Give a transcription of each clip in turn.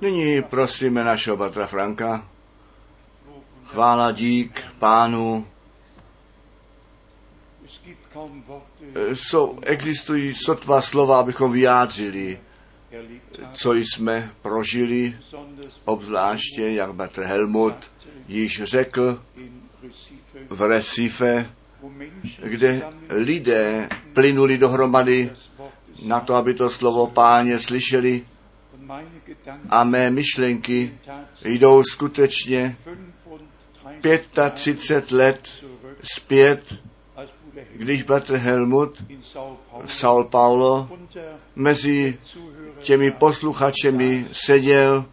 Nyní prosíme našeho bratra Franka. Chvála dík pánu. Jsou, existují sotva slova, abychom vyjádřili, co jsme prožili, obzvláště, jak bratr Helmut již řekl v Recife, kde lidé plynuli dohromady na to, aby to slovo páně slyšeli a mé myšlenky jdou skutečně 35 35 let zpět, když bratr Helmut v São Paulo mezi těmi posluchačemi seděl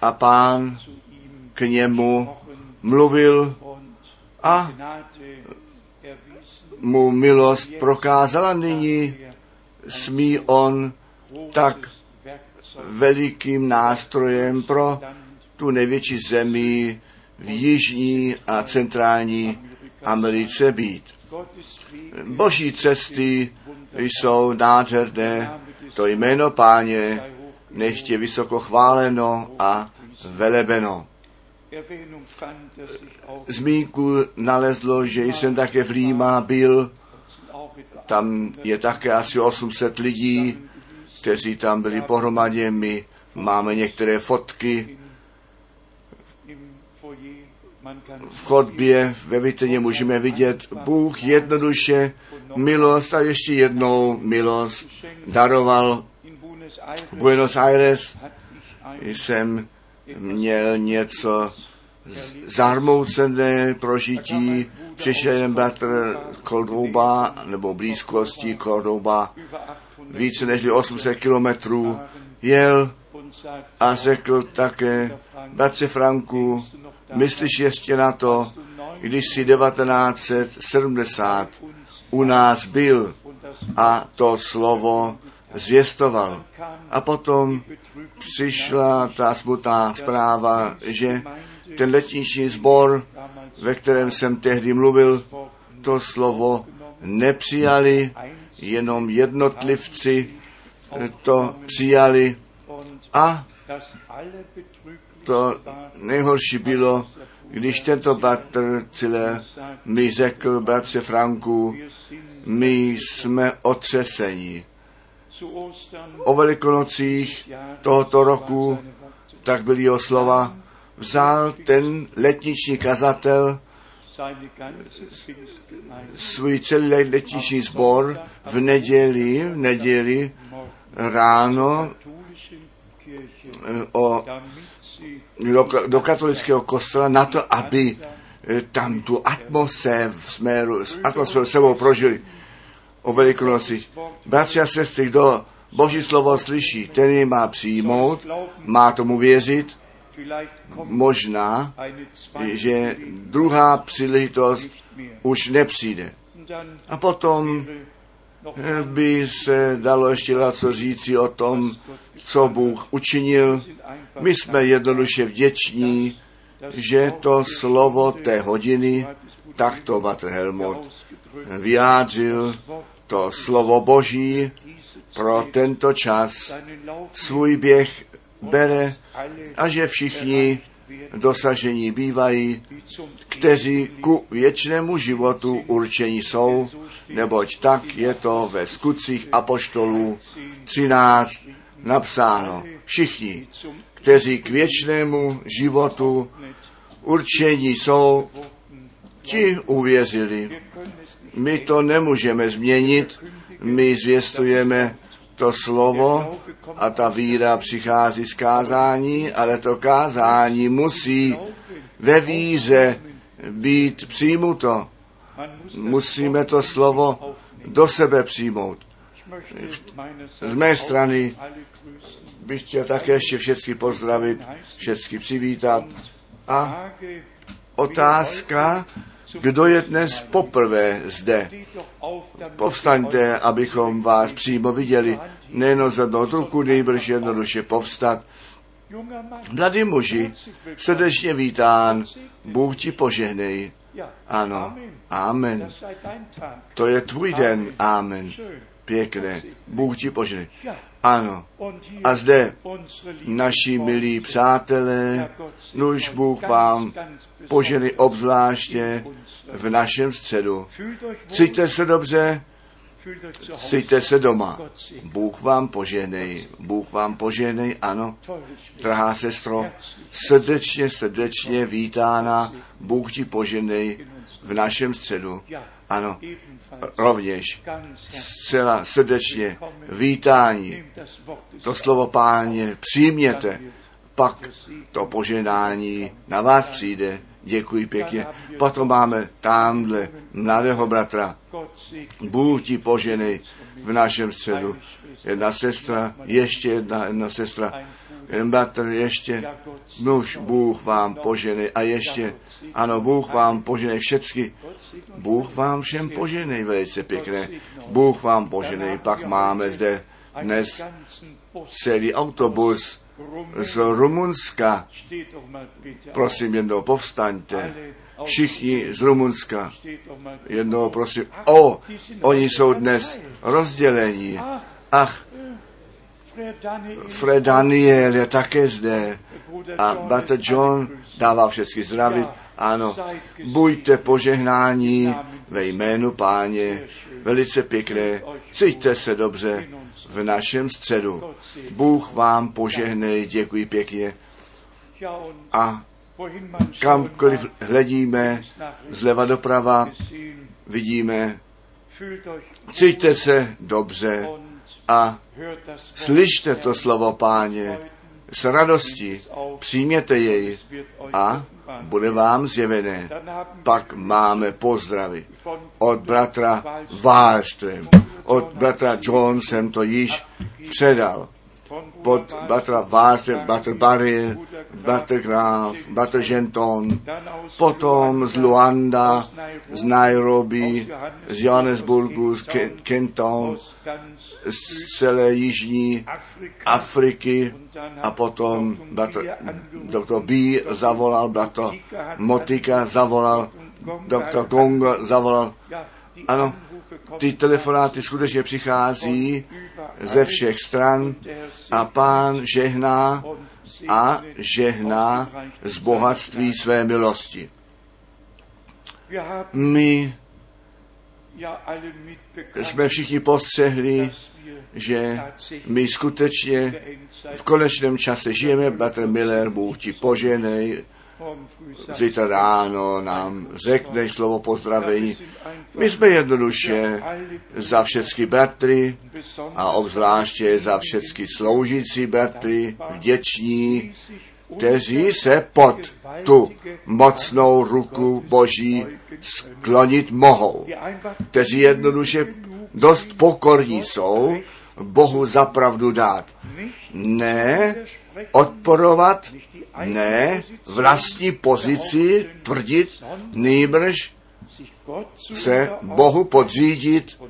a pán k němu mluvil a mu milost prokázala. Nyní smí on tak velikým nástrojem pro tu největší zemi v jižní a centrální Americe být. Boží cesty jsou nádherné, to jméno páně nech je vysoko chváleno a velebeno. Zmínku nalezlo, že jsem také v Říma byl, tam je také asi 800 lidí, kteří tam byli pohromadě, my máme některé fotky v chodbě, ve vitrně můžeme vidět, Bůh jednoduše milost a ještě jednou milost daroval Buenos Aires. Jsem měl něco zarmoucené prožití. Přišel jeden bratr z Cordoba, nebo blízkosti 800 více než 800 kilometrů, jel a řekl také, bratře Franku, myslíš ještě na to, když si 1970 u nás byl a to slovo zvěstoval. A potom přišla ta smutná zpráva, že ten letniční sbor, ve kterém jsem tehdy mluvil, to slovo nepřijali, jenom jednotlivci to přijali a to nejhorší bylo, když tento bratr Cile mi řekl, bratře Franku, my jsme otřeseni. O velikonocích tohoto roku, tak byly jeho slova, vzal ten letniční kazatel svůj celý letniční sbor v neděli, v neděli ráno eh, o, do, do katolického kostela na to, aby eh, tam tu atmosféru, atmosféru sebou prožili o Velikonoci. Bratři a sestry, kdo Boží slovo slyší, ten je má přijmout, má tomu věřit, možná, že druhá příležitost už nepřijde. A potom by se dalo ještě co říci o tom, co Bůh učinil. My jsme jednoduše vděční, že to slovo té hodiny, tak to Batr Helmut vyjádřil, to slovo Boží pro tento čas svůj běh bere a že všichni dosažení bývají, kteří ku věčnému životu určení jsou, neboť tak je to ve skutcích apoštolů 13 napsáno. Všichni, kteří k věčnému životu určení jsou, ti uvěřili. My to nemůžeme změnit, my zvěstujeme to slovo a ta víra přichází z kázání, ale to kázání musí ve víře být přijmuto. Musíme to slovo do sebe přijmout. Z mé strany bych chtěl také ještě všechny pozdravit, všechny přivítat. A otázka, kdo je dnes poprvé zde? Povstaňte, abychom vás přímo viděli. Nejen zvednout ruku, nejbrž jednoduše povstat. Mladý muži, srdečně vítán, Bůh ti požehnej. Ano, amen. To je tvůj den, amen. Pěkné, Bůh ti požehnej. Ano. A zde naši milí přátelé, nuž Bůh vám poženy obzvláště v našem středu. Cítíte se dobře, cítíte se doma. Bůh vám poženej, Bůh vám poženej, ano. Drahá sestro, srdečně, srdečně vítána, Bůh ti poženej v našem středu. Ano, rovněž zcela srdečně vítání. To slovo páně přijměte, pak to poženání na vás přijde. Děkuji pěkně. Potom máme tamhle mladého bratra. Bůh ti poženej v našem středu. Jedna sestra, ještě jedna, jedna sestra, jeden bratr, ještě, muž, Bůh vám poženej a ještě, ano, Bůh vám poženej všecky. Bůh vám všem poženej, velice pěkné. Bůh vám poženej, pak máme zde dnes celý autobus z Rumunska. Prosím, jednou povstaňte. Všichni z Rumunska. Jednou prosím. O, oni jsou dnes rozdělení. Ach, Fred Daniel je také zde. A Bata John dává všechny zdravit. Ano, buďte požehnání ve jménu páně. Velice pěkné. Cíťte se dobře v našem středu. Bůh vám požehnej, děkuji pěkně. A kamkoliv hledíme, zleva doprava, vidíme, cíťte se dobře a slyšte to slovo páně s radostí, přijměte jej a bude vám zjevené. Pak máme pozdravy od bratra Wallström. Od bratra John jsem to již předal. Pod bratra Wallström, bratr Barry, bratr Graf, bratr Genton, potom z Luanda, z Nairobi, z Johannesburgu, z Kenton, z celé jižní Afriky a potom bratr, doktor B zavolal, bratr Motika zavolal, doktor Gongo zavolal. Ano, ty telefonáty skutečně přichází ze všech stran a pán žehná a žehná z bohatství své milosti. My jsme všichni postřehli, že my skutečně v konečném čase žijeme, bratr Miller, Bůh ti poženej, zítra ráno nám řekneš slovo pozdravení. My jsme jednoduše za všechny bratry a obzvláště za všechny sloužící bratry vděční, kteří se pod tu mocnou ruku Boží sklonit mohou, kteří jednoduše dost pokorní jsou, Bohu zapravdu dát. Ne odporovat, ne vlastní pozici tvrdit, nejbrž se Bohu podřídit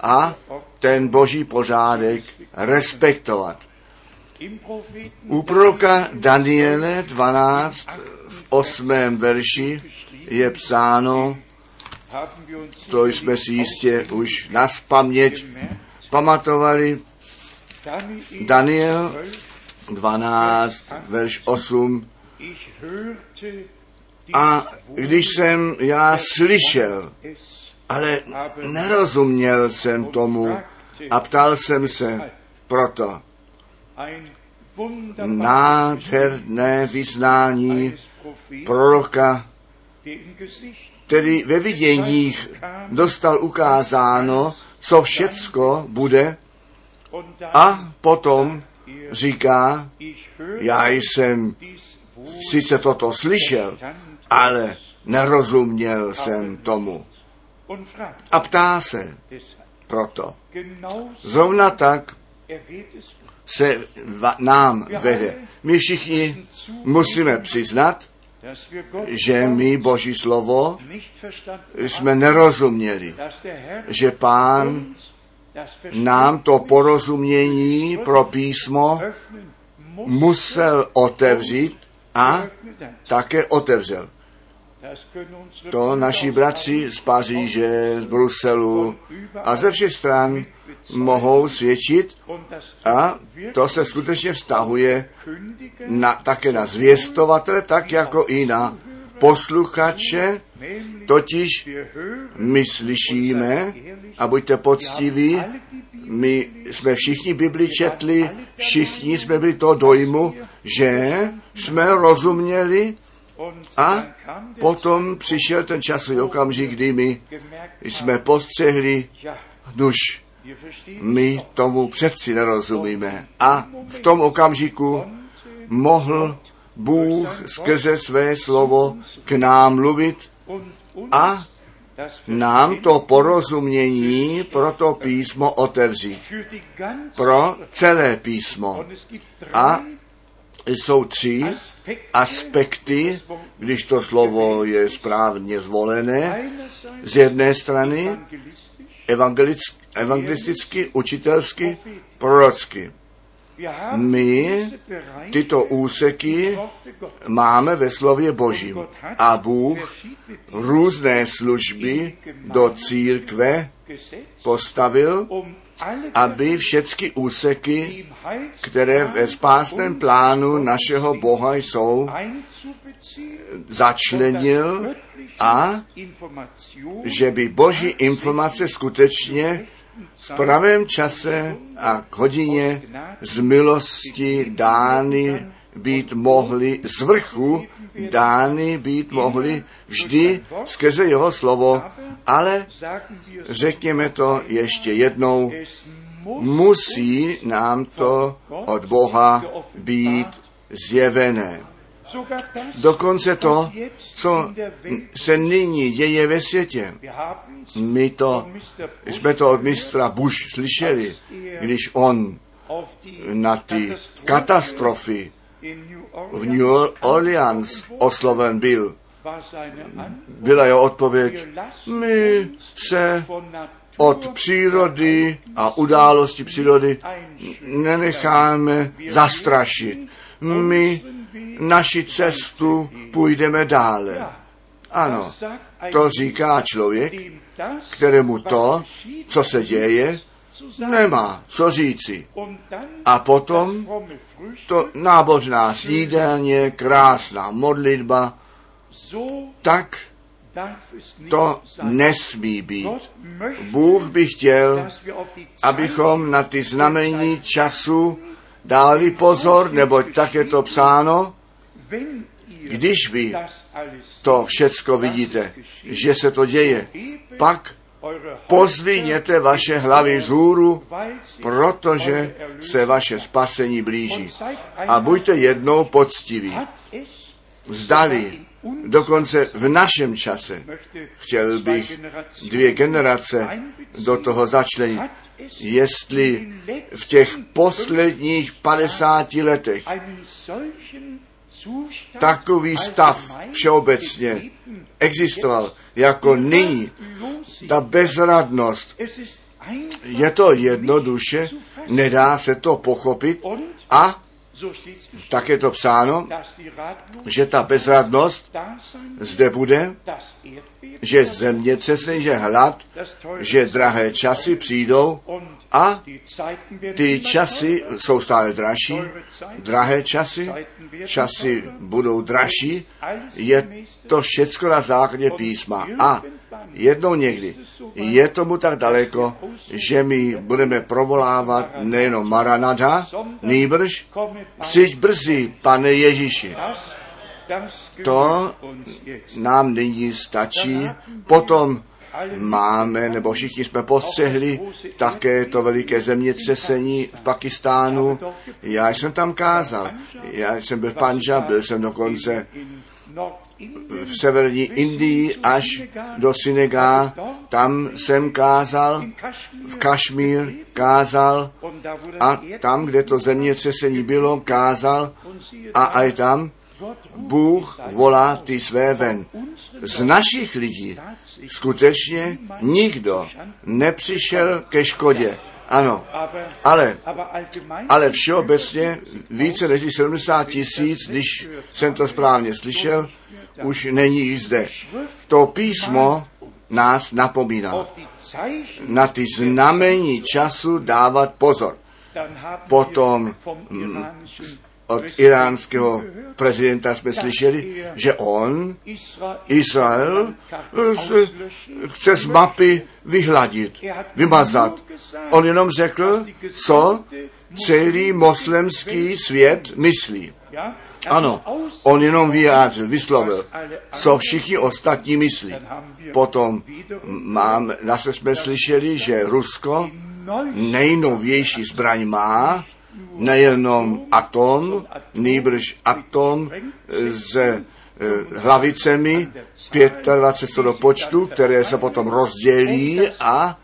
a ten boží pořádek respektovat. U proroka Daniele 12 v 8. verši je psáno, to jsme si jistě už na paměť pamatovali, Daniel 12, verš 8. A když jsem já slyšel, ale nerozuměl jsem tomu a ptal jsem se proto. Nádherné vyznání proroka, který ve viděních dostal ukázáno, co všecko bude a potom říká, já jsem sice toto slyšel, ale nerozuměl jsem tomu. a ptá se proto. Zrovna tak se nám vede. My všichni musíme přiznat, že my Boží slovo jsme nerozuměli, že Pán nám to porozumění pro písmo musel otevřít a také otevřel. To naši bratři z Paříže, z Bruselu a ze všech stran mohou svědčit a to se skutečně vztahuje na, také na zvěstovatele, tak jako i na posluchače, totiž my slyšíme, a buďte poctiví, my jsme všichni Bibli četli, všichni jsme byli to dojmu, že jsme rozuměli a potom přišel ten časový okamžik, kdy my jsme postřehli, verstehen my tomu přeci nerozumíme. A v tom okamžiku mohl Bůh skrze své slovo k nám mluvit a nám to porozumění pro to písmo otevřít. Pro celé písmo. A jsou tři aspekty, když to slovo je správně zvolené. Z jedné strany evangelisticky, učitelsky, prorocky. My tyto úseky máme ve slově Božím. A Bůh různé služby do církve postavil, aby všechny úseky, které ve spásném plánu našeho Boha jsou, začlenil a že by boží informace skutečně v pravém čase a k hodině z milosti dány být mohly, z vrchu dány být mohly vždy skrze jeho slovo, ale řekněme to ještě jednou, musí nám to od Boha být zjevené. Dokonce to, co se nyní děje ve světě. My to, jsme to od mistra Bush slyšeli, když on na ty katastrofy v New Orleans osloven byl. Byla jeho odpověď, my se od přírody a události přírody nenecháme zastrašit. My naši cestu půjdeme dále. Ano, to říká člověk, kterému to, co se děje, nemá co říci. A potom to nábožná snídaně, krásná modlitba, tak to nesmí být. Bůh by chtěl, abychom na ty znamení času dali pozor, neboť tak je to psáno, když vy to všecko vidíte, že se to děje, pak pozviněte vaše hlavy z hůru, weil sie protože se vaše spasení blíží. A buďte jednou poctiví. Zdali, dokonce v našem čase, chtěl bych dvě generace do toho začlenit. Jestli v těch posledních 50 letech takový stav všeobecně existoval jako nyní. Ta bezradnost, je to jednoduše, nedá se to pochopit a tak je to psáno, že ta bezradnost zde bude, že zemětřesení, že hlad, že drahé časy přijdou a ty časy jsou stále dražší, drahé časy, časy budou dražší, je to všecko na základě písma. A jednou někdy je tomu tak daleko, že my budeme provolávat nejenom Maranada, nýbrž přijď brzy, pane Ježíši. To nám nyní stačí. Potom máme, nebo všichni jsme postřehli, také to veliké zemětřesení v Pakistánu. Já jsem tam kázal. Já jsem byl v Panja, byl jsem dokonce v severní Indii až do Senegal. Tam jsem kázal, v Kašmír kázal a tam, kde to zemětřesení bylo, kázal a aj tam Bůh volá ty své ven. Z našich lidí skutečně nikdo nepřišel ke škodě. Ano, ale, ale všeobecně více než 70 tisíc, když jsem to správně slyšel, už není zde. To písmo nás napomíná na ty znamení času dávat pozor. Potom mm, od iránského prezidenta jsme slyšeli, že on, Izrael, chce z mapy vyhladit, vymazat. On jenom řekl, co celý moslemský svět myslí. Ano, on jenom vyjádřil, vyslovil, co všichni ostatní myslí. Potom mám, zase jsme slyšeli, že Rusko nejnovější zbraň má, nejenom atom, nýbrž atom s eh, hlavicemi 25 co do počtu, které se potom rozdělí a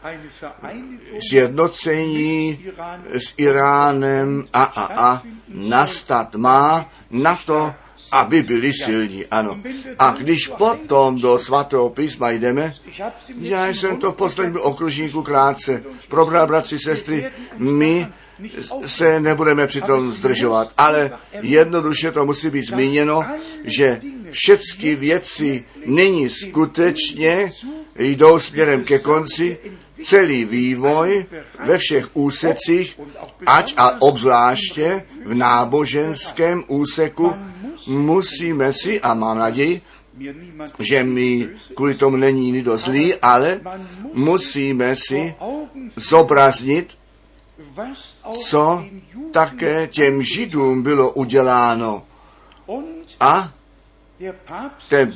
zjednocení s Iránem a a a nastat má na to, aby byli silní, ano. A když potom do svatého písma jdeme, já jsem to v posledním okružníku krátce probral, bratři, sestry, my se nebudeme přitom zdržovat, ale jednoduše to musí být zmíněno, že všechny věci nyní skutečně jdou směrem ke konci, celý vývoj ve všech úsecích, ať a obzvláště v náboženském úseku, musíme si, a mám naději, že mi kvůli tomu není nikdo zlý, ale musíme si zobraznit, co také těm židům bylo uděláno. A ten,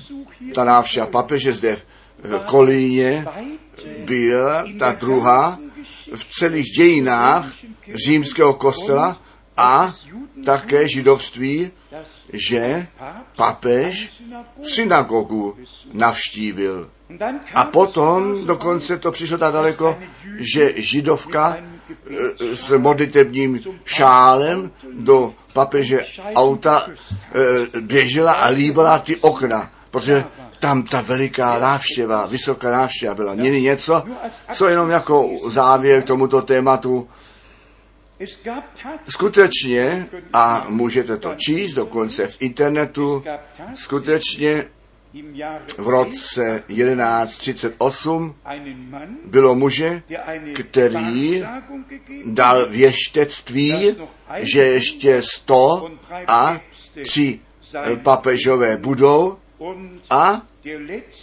ta návštěva papeže zde v Kolíně byla ta druhá v celých dějinách římského kostela a také židovství, že papež synagogu navštívil. A potom dokonce to přišlo tak daleko, že židovka s modlitebním šálem do papeže auta e, běžela a líbala ty okna, protože tam ta veliká návštěva, vysoká návštěva byla. Není něco, co jenom jako závěr k tomuto tématu. Skutečně, a můžete to číst dokonce v internetu, skutečně v roce 1138 bylo muže, který dal věštectví, že ještě sto a tři papežové budou a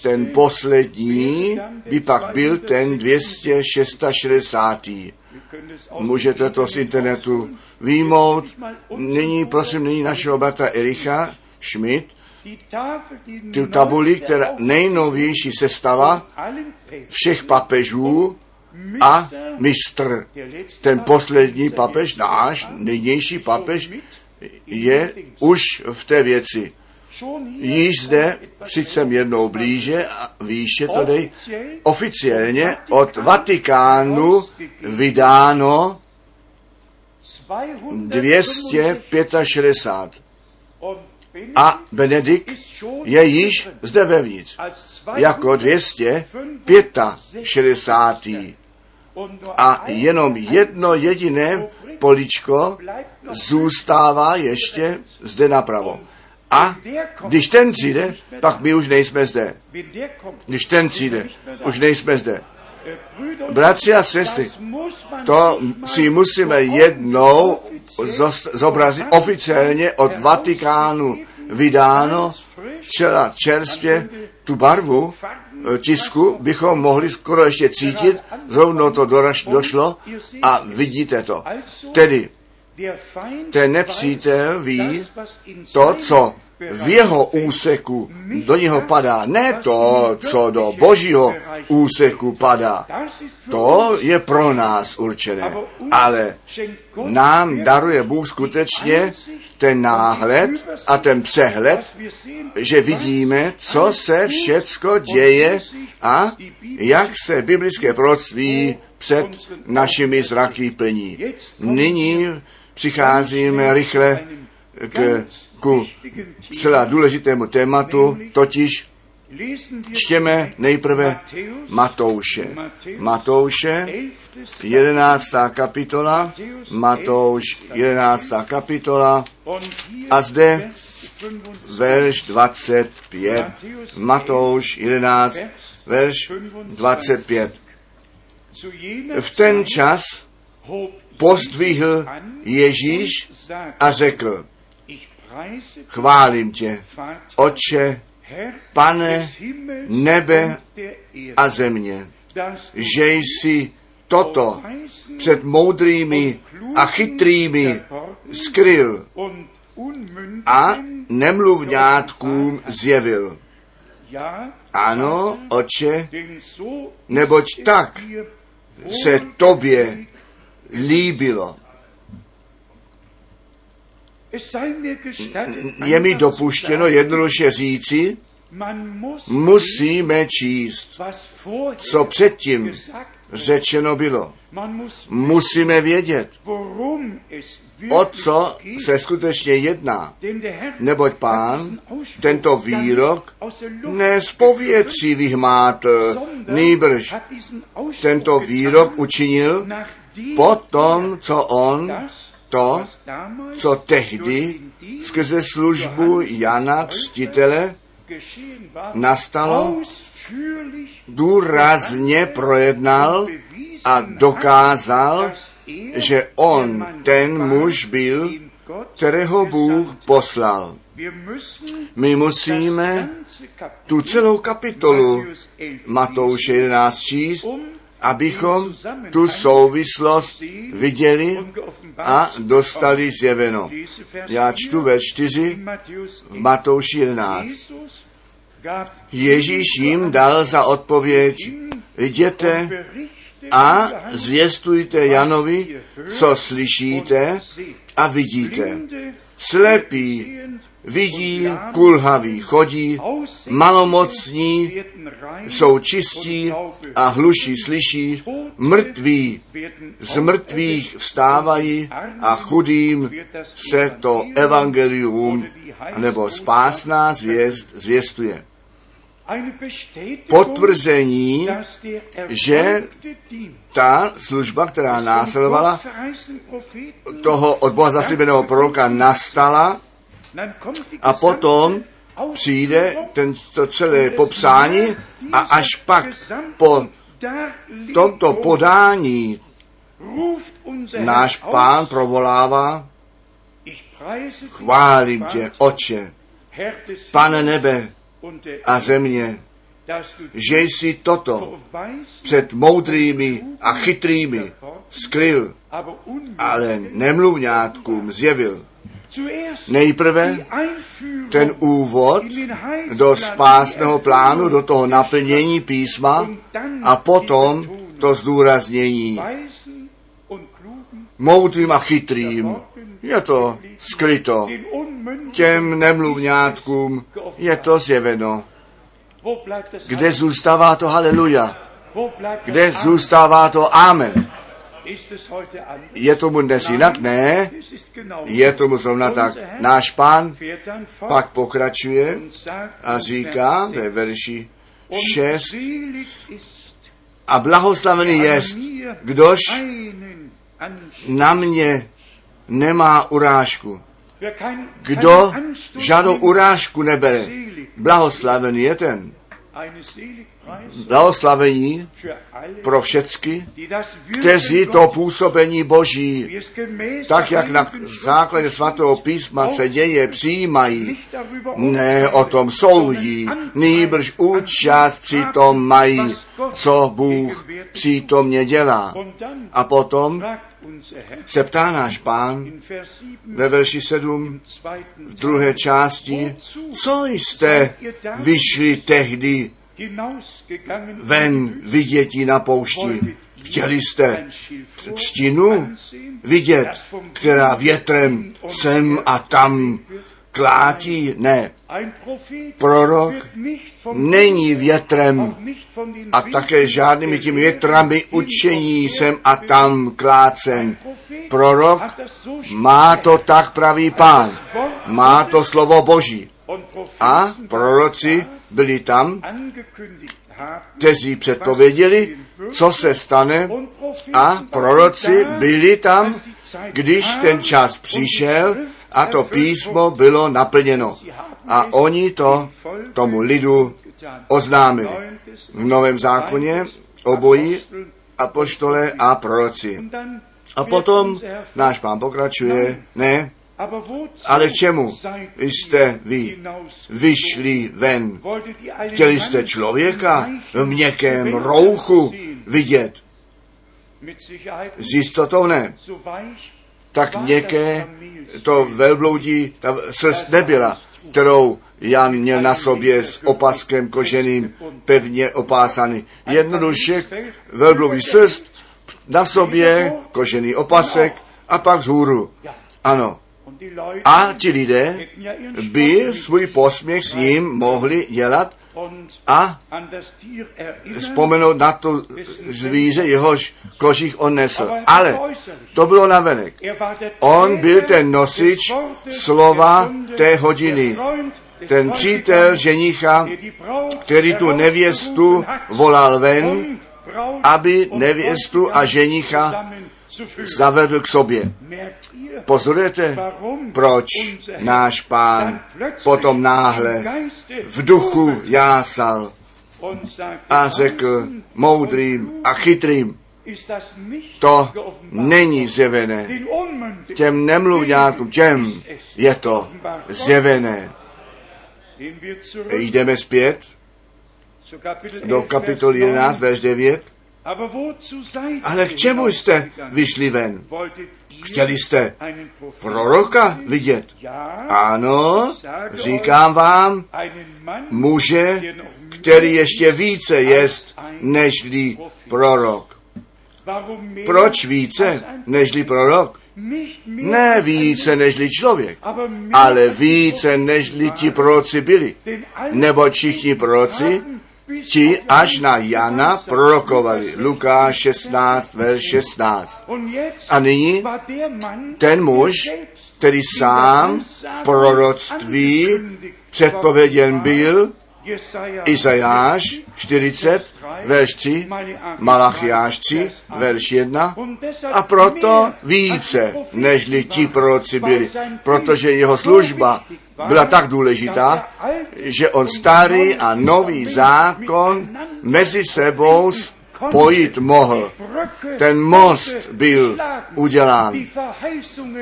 ten poslední by pak byl ten 266. Můžete to z internetu výjmout. Nyní, prosím, nyní našeho bratra Ericha Schmidt, tu tabuli, která nejnovější sestava všech papežů a mistr. Ten poslední papež, náš nejnější papež, je už v té věci. Již zde přicem jednou blíže a výše tady oficiálně od Vatikánu vydáno 265 a Benedikt je již zde vevnitř jako 265. A jenom jedno jediné poličko zůstává ještě zde napravo. A když ten přijde, pak my už nejsme zde. Když ten přijde, už nejsme zde. Bratři a sestry, to si musíme jednou zobrazit oficiálně od Vatikánu vydáno, čela čerstvě tu barvu e, tisku bychom mohli skoro ještě cítit, zrovna to došlo a vidíte to. Tedy ten nepřítel ví to, co v jeho úseku do něho padá, ne to, co do božího úseku padá. To je pro nás určené, ale nám daruje Bůh skutečně ten náhled a ten přehled, že vidíme, co se všecko děje a jak se biblické proroctví před našimi zraky plní. Nyní přicházíme rychle k, ku celá důležitému tématu, totiž čtěme nejprve Matouše. Matouše, 11. kapitola, Matouš, 11. kapitola, a zde verš 25. Matouš 11, verš 25. V ten čas pozdvihl Ježíš a řekl, chválím tě, Otče, Pane nebe a země, že jsi toto před moudrými a chytrými skryl a nemluvňátkům zjevil. Ano, oče, neboť tak se tobě líbilo. Je mi dopuštěno jednoduše říci, musíme číst, co předtím řečeno bylo. Musíme vědět, o co se skutečně jedná. Neboť pán tento výrok ne z povětří vyhmátl, nýbrž tento výrok učinil po tom, co on to, co tehdy skrze službu Jana Křtitele nastalo, důrazně projednal a dokázal, že on ten muž byl, kterého Bůh poslal. My musíme tu celou kapitolu Matouše 11 číst, abychom tu souvislost viděli a dostali zjeveno. Já čtu ve 4 v Matouši 11. Ježíš jim dal za odpověď, jděte a zvěstujte Janovi, co slyšíte a vidíte. Slepí vidí, kulhaví chodí, malomocní jsou čistí a hluší slyší, mrtví z mrtvých vstávají a chudým se to evangelium nebo spásná zvěst zvěstuje. Potvrzení, že ta služba, která následovala toho od Boha zaslíbeného proroka, nastala a potom přijde ten, to celé popsání a až pak po tomto podání náš pán provolává, chválím tě, oče, pane nebe a země, že jsi toto před moudrými a chytrými skryl, ale nemluvňátkům zjevil. Nejprve ten úvod do spásného plánu, do toho naplnění písma a potom to zdůraznění moudrým a chytrým. Je to skryto. Těm nemluvňátkům je to zjeveno. Kde zůstává to haleluja? Kde zůstává to amen? Je tomu dnes jinak? Ne. Je tomu zrovna tak. Náš pán pak pokračuje a říká ve verši 6 a blahoslavený jest, kdož na mě nemá urážku. Kdo žádnou urážku nebere, blahoslavený je ten. Blahoslavení pro všecky, kteří to působení Boží, tak jak na základě svatého písma se děje, přijímají, ne o tom soudí, nýbrž účast přitom mají, co Bůh přítomně dělá. A potom se ptá náš pán ve verši 7 v druhé části, co jste vyšli tehdy ven vidětí na poušti. Chtěli jste třtinu vidět, která větrem sem a tam klátí? Ne. Prorok Není větrem a také žádnými těmi větrami učení sem a tam klácen. Prorok má to tak pravý pán. Má to slovo Boží. A proroci byli tam, kteří předpověděli, co se stane a proroci byli tam, když ten čas přišel a to písmo bylo naplněno. A oni to tomu lidu oznámili. V Novém zákoně obojí apoštole a proroci. A potom náš pán pokračuje, ne, ale k čemu jste vy vyšli ven? Chtěli jste člověka v měkkém rouchu vidět? S jistotou ne. Tak měkké to velbloudí, ta srst nebyla, kterou Jan měl na sobě s opaskem koženým pevně opásaný. Jednoduše velbloudí srst, na sobě kožený opasek a pak vzhůru. Ano. A ti lidé by svůj posměch s ním mohli dělat a vzpomenout na to zvíře, jehož kožich on nesl. aber Ale to bylo navenek. Er On byl ten nosič slova té hodiny. Ten přítel ženicha, který tu nevěstu volal ven, aby nevěstu a ženicha. Zavedl k sobě. Pozorujete, proč náš pán potom náhle v duchu jásal a řekl moudrým a chytrým, to není zjevené. Těm nemluvňákům, těm je to zjevené. Jdeme zpět do 11, kapitoly Vers 11, 9. verš 9. Ale k čemu jste vyšli ven? Chtěli jste proroka vidět? Ano, říkám vám, muže, který ještě více jest nežli prorok. Proč více nežli prorok? Ne více nežli člověk, ale více nežli ti proroci byli. Nebo všichni proroci, ti až na Jana prorokovali. Lukáš 16, verš 16. Und jetzt A nyní ten muž, který sám v proroctví předpověděn byl, Izajáš 40, verš 3, Malachiáš 3, verš 1, a proto více, nežli ti proroci byli, protože jeho služba byla tak důležitá, že on starý a nový zákon mezi sebou spojit mohl. Ten most byl udělán.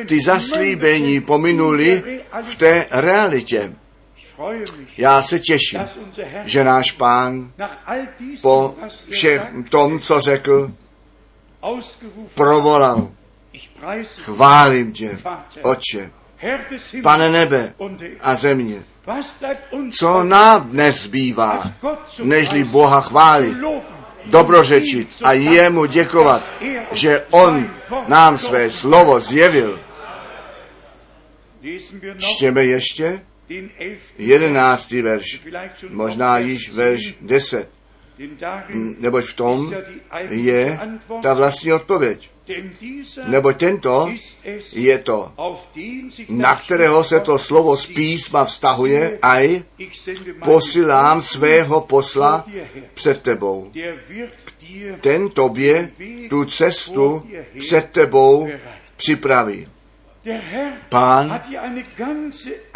Ty zaslíbení pominuli v té realitě. Já se těším, že náš pán po všem tom, co řekl, provolal. Chválím tě, oče, pane nebe a země. Co nám dnes zbývá, nežli Boha chválit, dobrořečit a jemu děkovat, že on nám své slovo zjevil. Čtěme ještě jedenáctý verš, možná již verš deset, neboť v tom je ta vlastní odpověď. Neboť tento je to, na kterého se to slovo z písma vztahuje, aj posílám svého posla před tebou. Ten tobě tu cestu před tebou připraví. Pán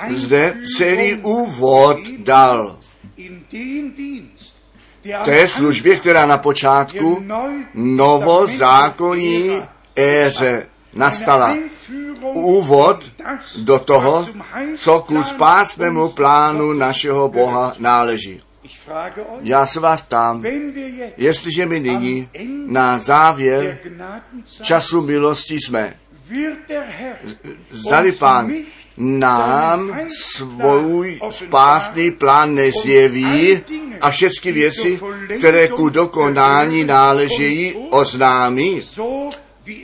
zde celý úvod dal té službě, která na počátku novozákonní éře nastala. Úvod do toho, co ku spásnému plánu našeho Boha náleží. Já se vás ptám, jestliže my nyní na závěr času milosti jsme, zdali pán nám svůj spásný plán nezjeví a všechny věci, které ku dokonání náležejí, oznámí.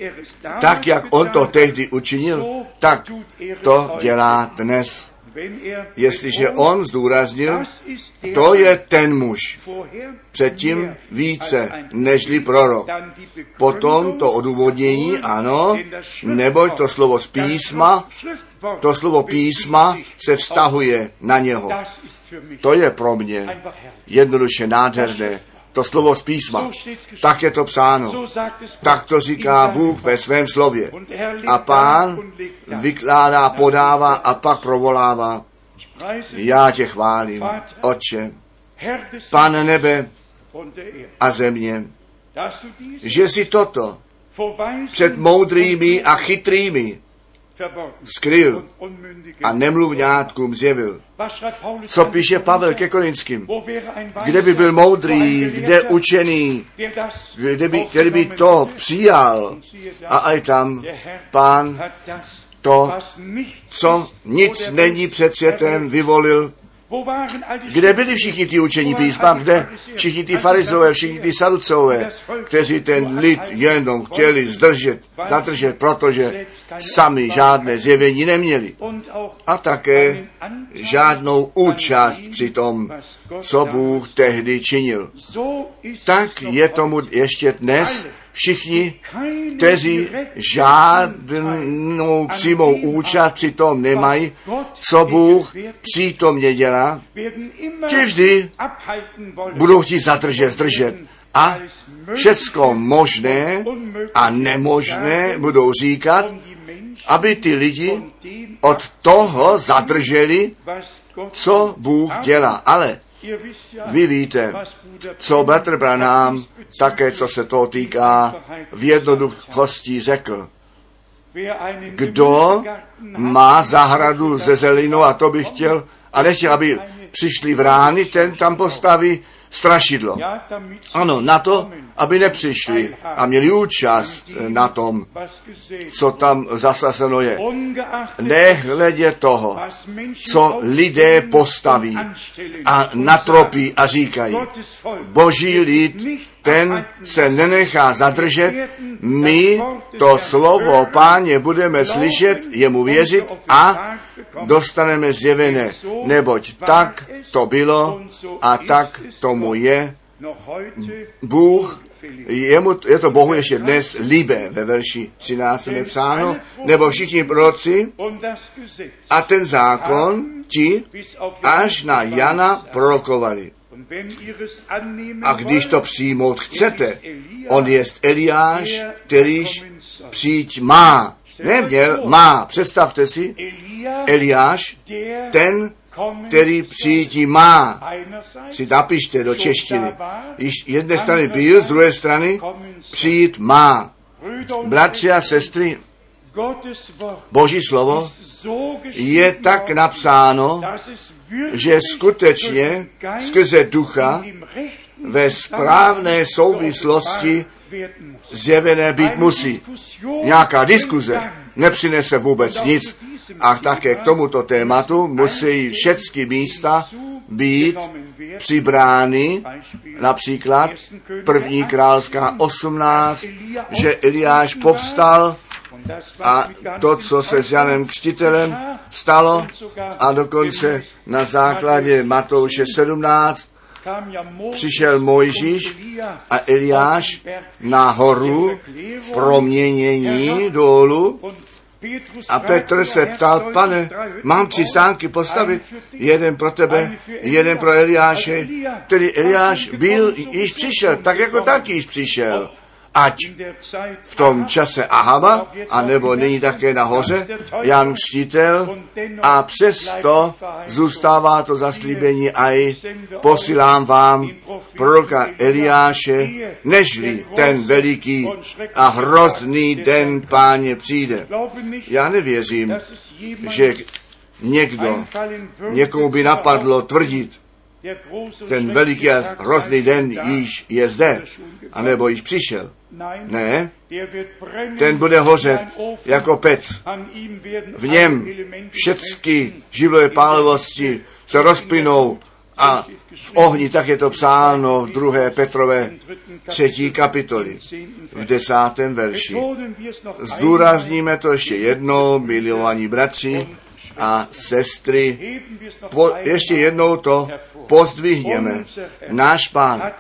er Tak, jak on to tehdy učinil, tak to dělá dnes. Er Jestliže on zdůraznil, to je ten muž, předtím více nežli prorok. Potom to odůvodnění, ano, neboť to slovo z písma, to slovo písma se vztahuje na něho. To je pro mě jednoduše nádherné. To slovo z písma. Tak je to psáno. Tak to říká Bůh ve svém slově. A pán vykládá, podává a pak provolává. Já tě chválím, des Pane nebe a země, že si toto před moudrými a chytrými skryl a nemluvňátkům zjevil. Co píše Pavel ke Korinským? Kde by byl moudrý, kde učený, kde by, který by to přijal. A aj tam pán to, co nic není před světem, vyvolil. Kde byli všichni ty učení písma? Kde všichni ty farizové, všichni ty saducové, kteří ten lid jenom chtěli zdržet, zadržet, protože sami žádné zjevení neměli. A také žádnou účast při tom, co Bůh tehdy činil. Tak je tomu ještě dnes. Všichni, kteří žádnou přímou účast při tom nemají, co Bůh přítomně dělá, ti vždy budou chtít zadržet, zdržet. A všecko možné a nemožné budou říkat, aby ty lidi od toho zadrželi, co Bůh dělá. Ale vy víte, co bratr Branham také, co se toho týká, v jednoduchosti řekl. Kdo má zahradu ze zelinou a to by chtěl, a nechtěl, aby přišli v rány, ten tam postaví strašidlo. Ano, na to, aby nepřišli a měli účast na tom, co tam zasazeno je. Nehledě toho, co lidé postaví a natropí a říkají, boží lid, ten se nenechá zadržet, my to slovo páně budeme slyšet, jemu věřit a dostaneme zjevené, neboť tak to bylo a tak tomu je. Bůh, jemu, je to Bohu ještě dnes líbe, ve verši 13 je psáno, nebo všichni proroci a ten zákon ti až na Jana prorokovali. A když to přijmout chcete, on je Eliáš, kterýž přijít má. Neměl, má. Představte si, Eliáš, ten, který soll. přijít má. Si napište do češtiny. Již jedné strany byl, z druhé strany přijít má. Bratři a sestry, Boží slovo je tak napsáno, že skutečně skrze ducha ve správné souvislosti zjevené být musí. Nějaká diskuze nepřinese vůbec nic. A také k tomuto tématu musí všechny místa být přibrány, například první královská 18, že Eliáš povstal a to, co se s Janem Křtitelem stalo, a dokonce na základě Matouše 17 kam ja Mose přišel Mojžíš a Eliáš na horu v proměnění Petrus a Petr se ptal, pane, mám tři stánky postavit, jeden pro tebe, jeden pro Eliáše, tedy Eliáš byl již přišel, tak jako gekommen. tak již přišel. Ať v tom čase Ahaba, a nebo není také nahoře, Jan Křtitel, a přesto zůstává to zaslíbení a i posílám vám proroka Eliáše, nežli ten veliký a hrozný den páně přijde. Já nevěřím, že někdo, někomu by napadlo tvrdit, ten veliký a hrozný den již je zde, anebo již přišel. Ne, brennen ten bude hořet jako pec. V něm všechny živlové pálivosti se rozplynou a v ohni, tak je to psáno v druhé Petrové třetí kapitoli, v desátém verši. Zdůrazníme to ještě jednou, milovaní bratři a sestry, po, ještě jednou to pozdvihněme. Náš pán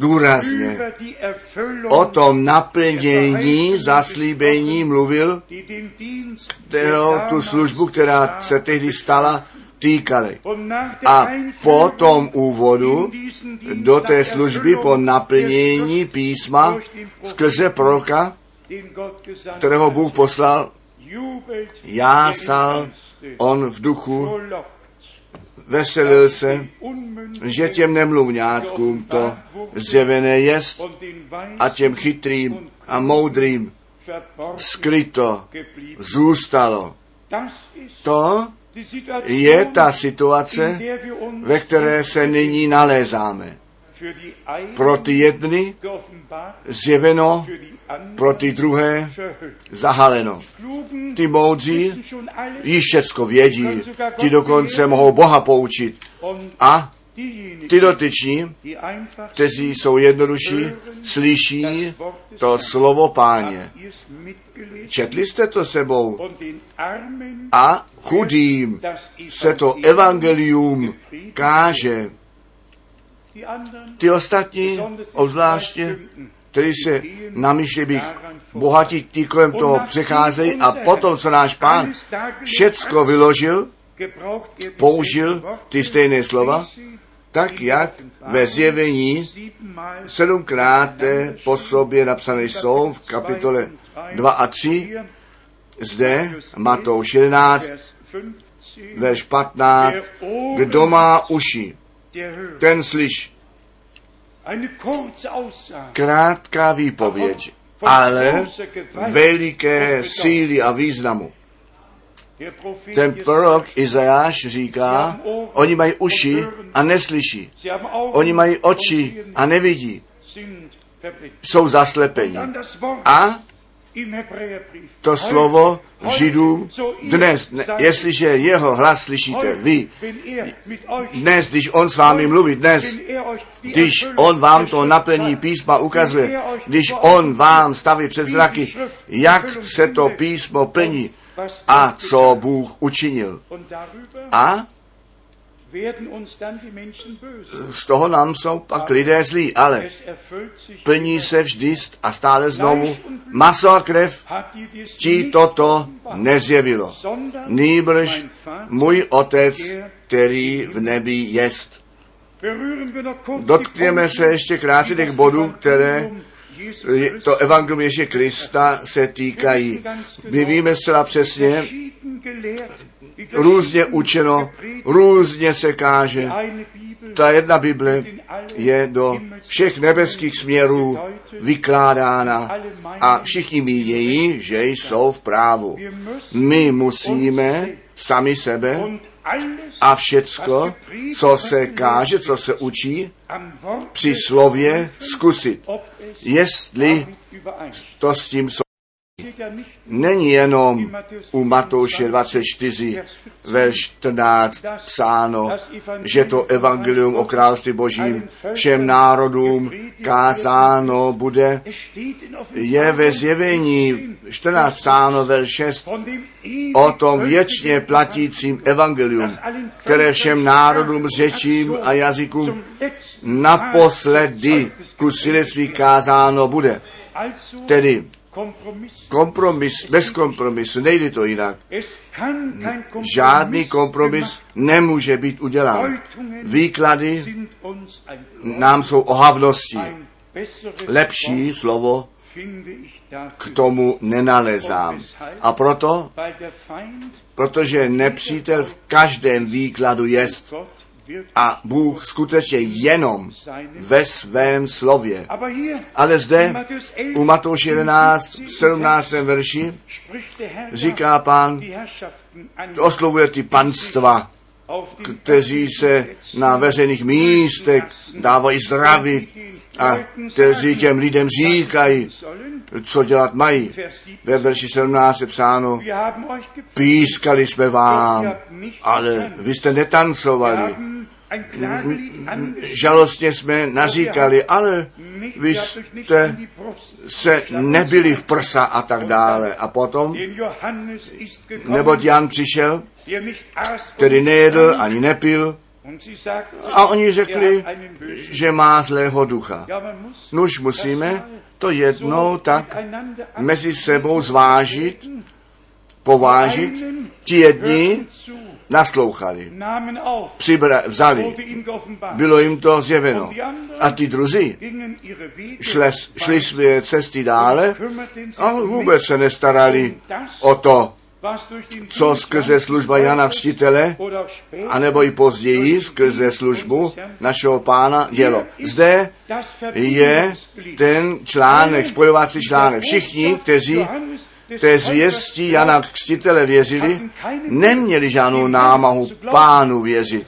důrazně o tom naplnění zaslíbení mluvil, kterou tu službu, která se tehdy stala, týkaly. A po tom úvodu do té služby po naplnění písma skrze proroka, kterého Bůh poslal, jásal on v duchu, veselil se, že těm nemluvňátkům to zjevené jest a těm chytrým a moudrým skryto zůstalo. To je ta situace, ve které se nyní nalézáme. Pro ty jedny zjeveno, pro ty druhé zahaleno. Ty moudří již všecko vědí, ti dokonce mohou Boha poučit. A ty dotyční, kteří jsou jednodušší, slyší to slovo páně. Četli jste to sebou a chudým se to evangelium káže. Ty ostatní, obzvláště, kteří se namýšlí bohatí, ti kolem toho přecházejí a potom, co náš pán všecko vyložil, použil ty stejné slova, tak jak ve zjevení sedmkrát po sobě napsané jsou v kapitole 2 a 3, zde Matouš 11, verš 15, kdo má uši, ten slyš. Krátká výpověď, ale veliké síly a významu. Ten prorok Izajáš říká, oni mají uši a neslyší. Oni mají oči a nevidí. Jsou zaslepeni. A to slovo Židů dnes, ne, jestliže jeho hlas slyšíte vy, dnes, když on s vámi mluví, dnes, když on vám to naplní písma ukazuje, když on vám staví před zraky, jak se to písmo plní a co Bůh učinil. A z toho nám jsou pak lidé zlí, ale plní se vždy a stále znovu maso a krev, ti toto nezjevilo. Nýbrž můj otec, který v nebi jest. Dotkněme se ještě krátce těch bodů, které to evangelium Ježíše Krista se týkají. My víme zcela přesně, různě učeno, různě se káže. Ta jedna Bible je do všech nebeských směrů vykládána a všichni mínějí, že jsou v právu. My musíme sami sebe a všecko, co se káže, co se učí, při slově zkusit, jestli to s tím Není jenom u Matouše 24, ve 14 psáno, že to evangelium o království božím všem národům kázáno bude. Je ve zjevení 14 psáno ve 6 o tom věčně platícím evangelium, které všem národům, řečím a jazykům naposledy ku svědectví kázáno bude. Tedy kompromis, bez kompromisu, nejde to jinak. Žádný kompromis nemůže být udělán. Výklady nám jsou ohavností. Lepší slovo k tomu nenalezám. A proto, protože nepřítel v každém výkladu jest, a Bůh skutečně jenom ve svém slově. Ale zde u Matouš 11, 17. verši říká pán, oslovuje ty panstva, kteří se na veřejných místech dávají zdravit a kteří těm lidem říkají, co dělat mají. Ve verši 17 je psáno, pískali jsme vám, ale vy jste netancovali. Žalostně jsme naříkali, ale vy jste se nebili v prsa a tak dále. A potom, neboť Jan přišel, který nejedl ani nepil, a oni er řekli, že má zlého ducha. Nuž musíme to jednou tak mezi sebou zvážit, povážit. Ti jedni naslouchali, přibra, vzali, bylo jim to zjeveno. A ty druzí šle, šli své cesty dále a vůbec se nestarali o to, co skrze služba Jana Křtitele, anebo i později skrze službu našeho pána dělo. Zde je ten článek, spojovací článek. Všichni, kteří té zvěstí Jana Křtitele věřili, neměli žádnou námahu pánu věřit,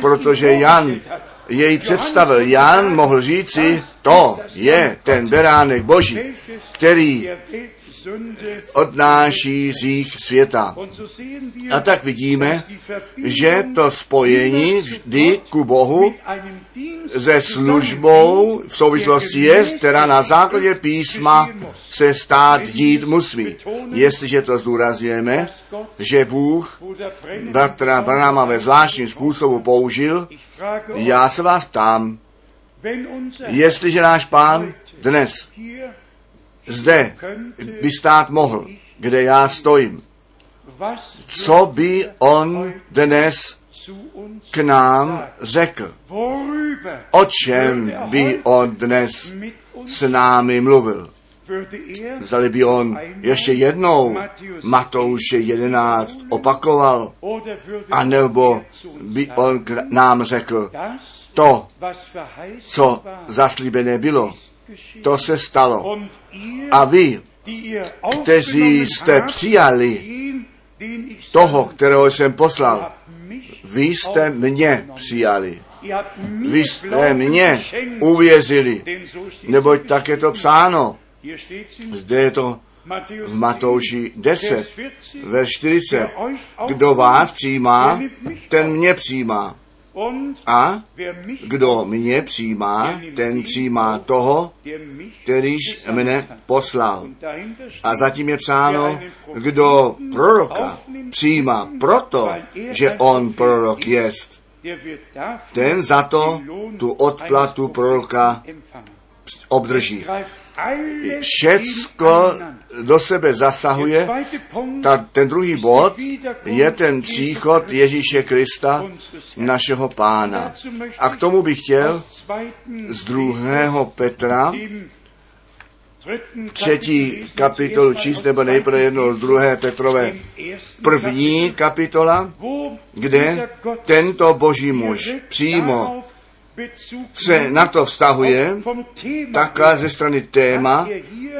protože Jan jej představil. Jan mohl říci, to je ten beránek boží, který odnáší řích světa. A tak vidíme, že to spojení vždy ku Bohu se službou v souvislosti je, která na základě písma se stát dít musí. Jestliže to zdůrazňujeme, že Bůh bratra Branama ve zvláštním způsobu použil, já se vás ptám, jestliže náš pán dnes zde by stát mohl, kde já stojím, co by on dnes k nám řekl? O čem by on dnes s námi mluvil? Zdali by on ještě jednou Matouše 11 opakoval, anebo by on k nám řekl, to, co zaslíbené bylo, to se stalo. A vy, kteří jste přijali toho, kterého jsem poslal, vy jste mě přijali. Vy jste mě uvěřili, neboť tak je to psáno. Zde je to v Matouši 10, ve 40. Kdo vás přijímá, ten mě přijímá. A kdo mě přijímá, ten přijímá toho, kterýž mne poslal. A zatím je psáno, kdo proroka přijímá proto, že on prorok jest, ten za to tu odplatu proroka obdrží. Všecko do sebe zasahuje. Ta, ten druhý bod je ten příchod Ježíše Krista, našeho pána. A k tomu bych chtěl z druhého Petra třetí kapitolu číst, nebo nejprve jedno z druhé Petrové. První kapitola, kde tento boží muž přímo se na to vztahuje, také ze strany téma,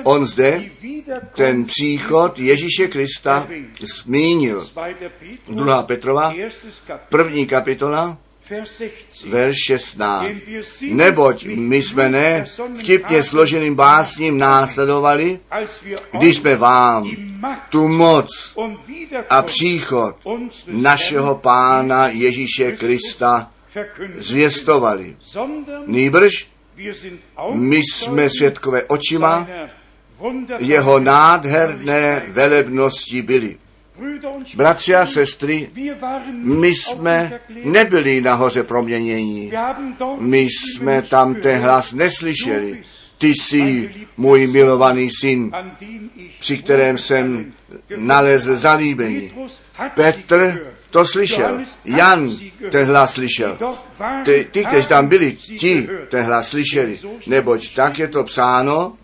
on zde ten příchod Ježíše Krista zmínil. Druhá Petrova, první kapitola, verš 16. Neboť my jsme ne vtipně složeným básním následovali, když jsme vám tu moc a příchod našeho pána Ježíše Krista zvěstovali. Nýbrž my jsme svědkové očima jeho nádherné velebnosti byli. Bratři a sestry, my jsme nebyli nahoře proměnění. My jsme tam ten hlas neslyšeli. Ty jsi můj milovaný syn, při kterém jsem nalezl zalíbení. Petr to slyšel. Jan ten hlas slyšel. Ty, ty kteří tam byli, ti ten hlas slyšeli. Neboť tak je to psáno,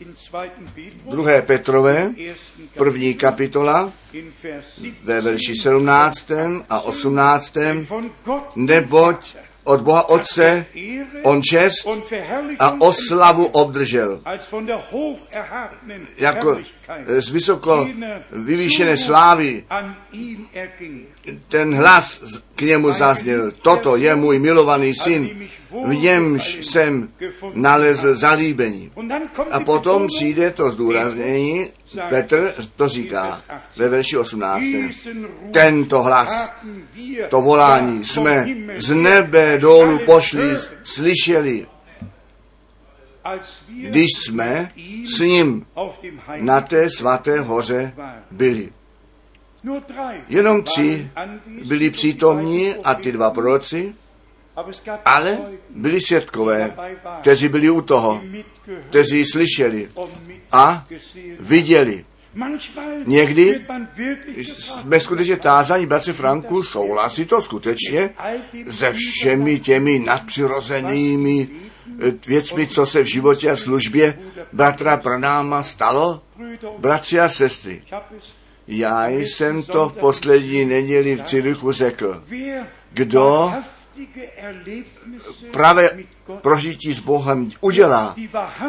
druhé Petrové, první kapitola, ve verši 17. a 18. Neboť od Boha Otce on čest a oslavu obdržel. Jako z vysoko vyvýšené slávy ten hlas k němu zazněl. Toto je můj milovaný syn, v němž jsem nalezl zalíbení. A potom přijde to zdůraznění Petr to říká ve verši 18. Diesen Ruf Tento hlas, to volání jsme z nebe dolů pošli, slyšeli, když jsme s ním na té svaté hoře byli. Jenom tři byli přítomní a ty dva proroci, ale byli waren, kteří byli u toho, kteří slyšeli a viděli. Někdy Jsme skutečně tázaní, bratři Franku, souhlasí to skutečně se všemi těmi nadpřirozenými eh, věcmi, co se v životě a službě bratra Pranáma stalo? Bratři a sestry, já jsem to v poslední neděli v Cirychu řekl. Kdo pravé prožití s Bohem udělá,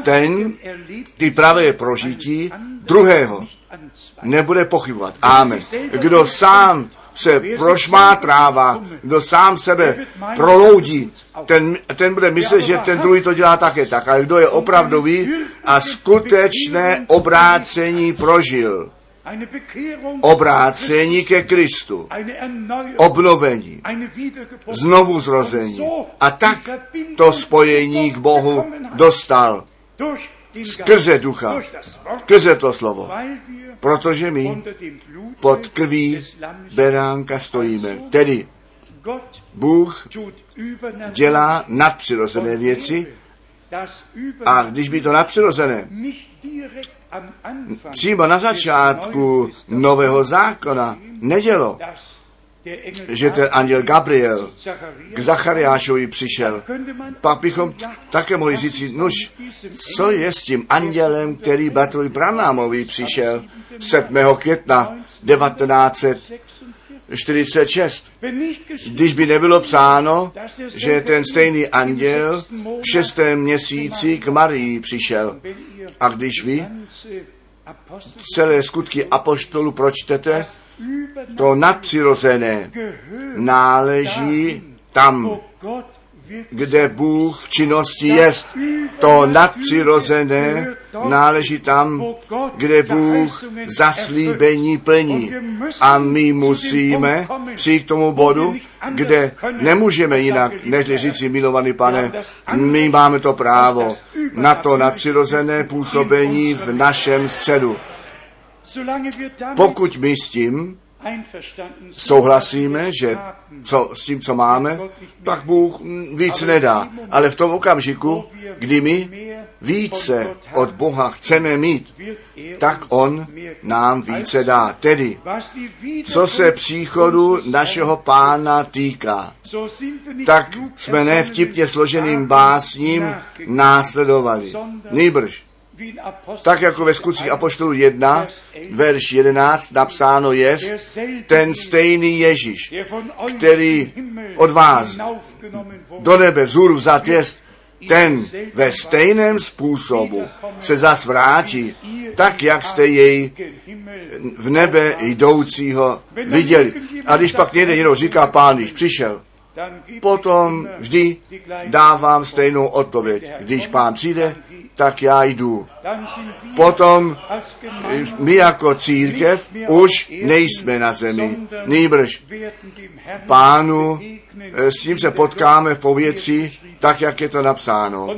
ten ty pravé prožití druhého nebude pochybovat. Amen. Kdo sám se prošmátrává, kdo sám sebe proloudí, ten, ten bude myslet, že ten druhý to dělá také tak. Ale kdo je opravdový a skutečné obrácení prožil, obrácení ke Kristu, obnovení, znovu zrození. A tak to spojení k Bohu dostal skrze ducha, skrze to slovo. Protože my pod krví beránka stojíme. Tedy Bůh dělá nadpřirozené věci a když by to nadpřirozené přímo na začátku nového zákona nedělo, že ten anděl Gabriel k Zachariášovi přišel, pak bychom také mohli říct, nuž, co je s tím andělem, který Batrovi Branámovi přišel 7. května 1946. wenn nicht geschieht, Když by nebylo psáno, že ten stejný anděl v šestém měsíci k Marii přišel. A když vy celé skutky apoštolu pročtete, to nadpřirozené náleží tam, kde Bůh v činnosti je. To nadpřirozené náleží tam, kde Bůh zaslíbení plní. A my musíme přijít k tomu bodu, kde nemůžeme jinak, než říci, milovaný pane, my máme to právo na to nadpřirozené působení v našem středu. Pokud my s tím souhlasíme, že co, s tím, co máme, tak Bůh víc nedá. Ale v tom okamžiku, kdy my více od Boha chceme mít, er tak On nám více dá. Tedy, co se příchodu našeho pána týká, tak jsme ne ersonnenen vtipně složeným básním následovali. Nýbrž, tak jako ve skutcích Apoštolů 1, verš 11 napsáno je, ten stejný Ježíš, který od vás do nebe vzhůru vzat jest, ten ve stejném způsobu se zas vrátí, tak jak jste jej v nebe jdoucího viděli. A když pak někde někdo říká, pán, když přišel, potom vždy dávám stejnou odpověď. Když pán přijde, tak já jdu. Potom Gemeinde my jako církev už nejsme na zemi. Nýbrž pánu, eh, s ním se potkáme v povětří, tak jak je to napsáno.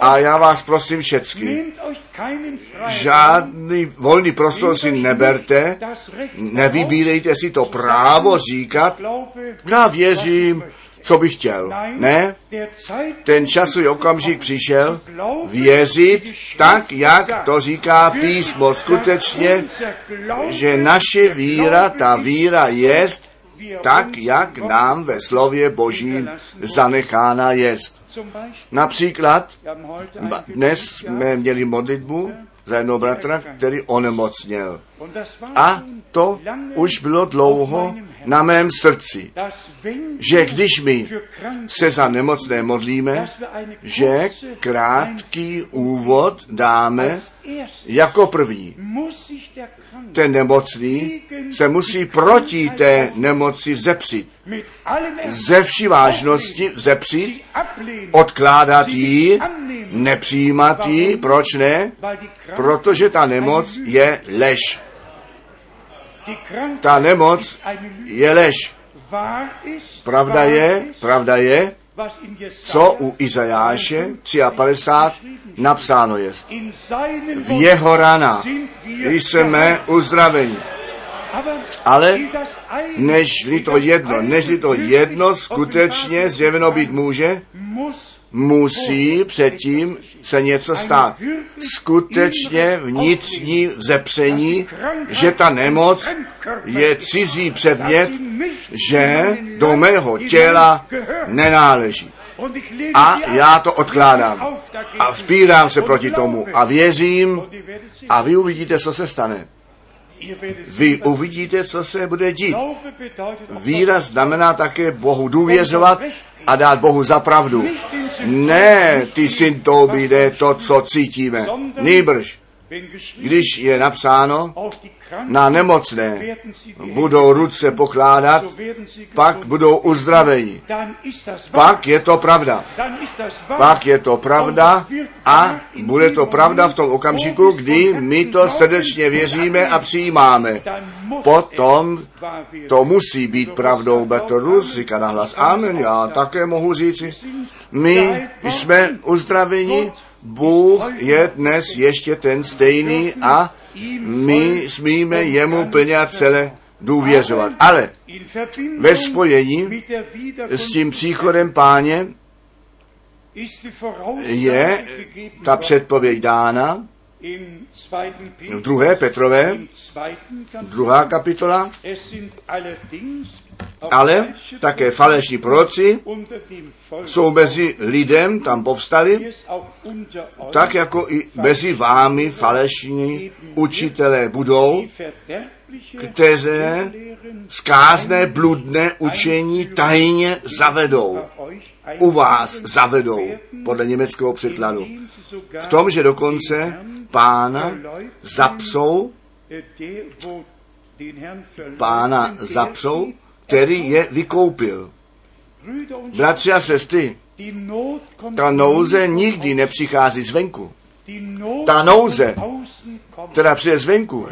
A já vás prosím všecky, žádný volný prostor si neberte, nevybírejte si to právo říkat, já věřím, co bych chtěl. Ne, ten časový okamžik přišel věřit tak, jak to říká písmo. Skutečně, že naše víra, ta víra jest tak, jak nám ve slově Božím zanechána jest. Například dnes jsme měli modlitbu za jednoho bratra, který onemocněl. A to už bylo dlouho na mém srdci, že když my se za nemocné modlíme, že krátký úvod dáme jako první. Ten nemocný se musí proti té nemoci zepřít. Ze vší vážnosti zepřít, odkládat ji, nepřijímat ji. Proč ne? Protože ta nemoc je lež. Ta nemoc je lež. Pravda je, pravda je, co u Izajáše 53 napsáno je. V jeho wir jsme uzdraveni. Ale Nežli to jedno, nežli to jedno skutečně zjeveno být může, musí předtím se něco stát. Skutečně vnitřní vzepření, že ta nemoc je cizí předmět, že do mého těla nenáleží. A já to odkládám. A vzpírám se proti tomu a věřím a vy uvidíte, co se stane. Vy uvidíte, co se bude dít. Víra znamená také Bohu důvěřovat a dát Bohu za pravdu. Ne ty symptomy, ne to, co cítíme. Nýbrž, když je napsáno, na nemocné budou ruce pokládat, pak budou uzdraveni. Pak je to pravda. Pak je to pravda a bude to pravda v tom okamžiku, kdy my to srdečně věříme a přijímáme. Potom to musí být pravdou. Betorus říká nahlas Amen. Já také mohu říci. My jsme uzdraveni. Bůh je dnes ještě ten stejný a my smíme jemu plně a celé důvěřovat. Ale ve spojení s tím příchodem páně je ta předpověď dána v druhé Petrové, druhá kapitola, Ale také falešní proroci jsou mezi lidem tam povstali, tak jako i mezi vámi falešní učitelé budou, kteří zkázné bludné učení tajně zavedou. U vás zavedou, podle německého překladu. V tom, že dokonce pána zapsou, pána zapsou, který je vykoupil. Bratři a sestry, ta nouze nikdy nepřichází zvenku. Ta nouze, Která přijde zvenku,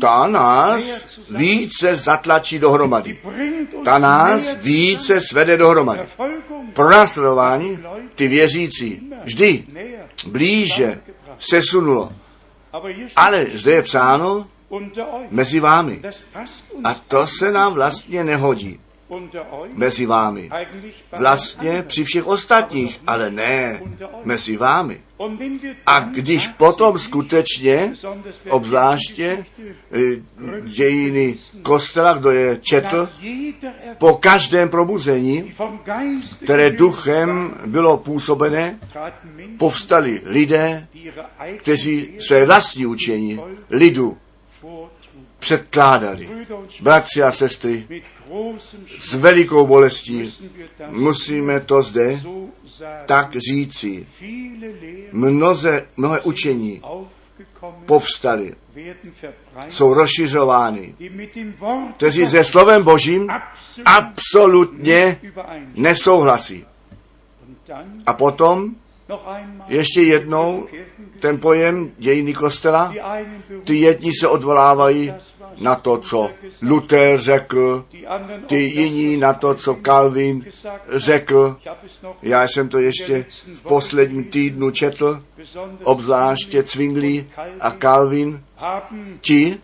ta nás více zatlačí dohromady. Ta nás více svede dohromady. Pronásledování ty věřící vždy blíže sesunulo. Ale zde je psáno. Mezi vámi. A to se nám vlastně nehodí mezi vámi. Vlastně při všech ostatních, ale ne mezi vámi. A když potom skutečně, obzvláště eh, dějiny kostela, kdo je četl, po každém probuzení, které duchem bylo působené, povstali lidé, kteří své vlastní učení lidu. Předkládali. Bratři a sestry, s velikou bolestí musíme to zde tak říci. Mnoze, mnohé učení verbreitet, jsou rozšiřovány, kteří se slovem Božím absolut absolutně nesouhlasí. A potom ještě jednou ten pojem dějiny kostela, ty jedni se odvolávají na to, co Luther řekl, ty jiní na to, co Calvin řekl. Já jsem to ještě v posledním týdnu četl, obzvláště Zwingli a Calvin. Ti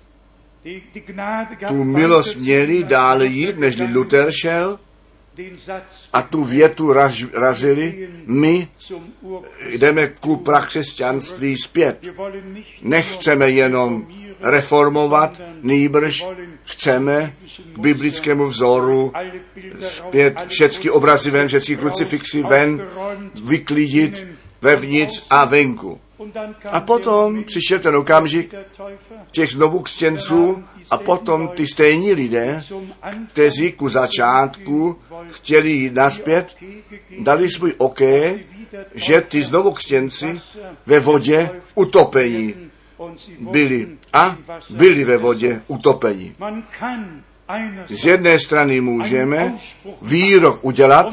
tu milost měli dále jít, než gegangen, Luther šel a tu větu raz, razili. My jdeme ku prakřesťanství zpět. Nechceme jenom reformovat, nýbrž chceme k biblickému vzoru zpět všechny obrazy ven, všechny krucifixy ven, vyklidit vevnitř a venku. A potom přišel ten okamžik těch znovu křtěnců a potom ty stejní lidé, kteří ku začátku chtěli jít naspět, dali svůj oké, že ty znovu křtěnci ve vodě utopení byli a byli ve vodě utopení. Z jedné strany můžeme výrok udělat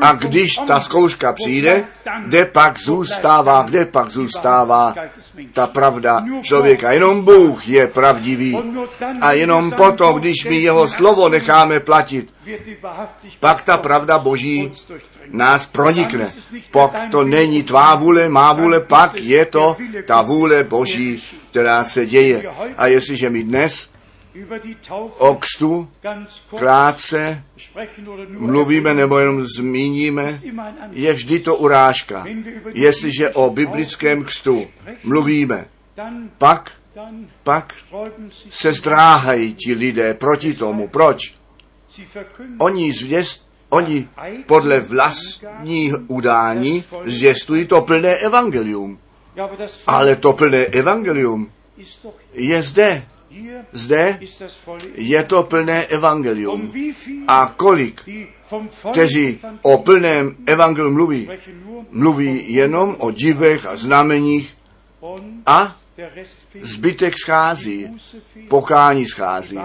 a když ta zkouška přijde, kde pak zůstává, kde pak zůstává ta pravda člověka. Jenom Bůh je pravdivý. A jenom potom, když my jeho slovo necháme platit, pak ta pravda Boží nás pronikne. Pak to není tvá vůle, má vůle, pak je to ta vůle Boží, která se děje. A jestliže my dnes o křtu krátce mluvíme nebo jenom zmíníme, je vždy to urážka. Jestliže o biblickém křtu mluvíme, pak, pak se zdráhají ti lidé proti tomu. Proč? Oni zvěst, oni podle vlastních udání zvěstují to plné evangelium. Ale to plné evangelium je zde. Zde je to plné evangelium. A kolik, kteří o plném evangeliu mluví, mluví jenom o divech a znameních a zbytek schází, pokání schází,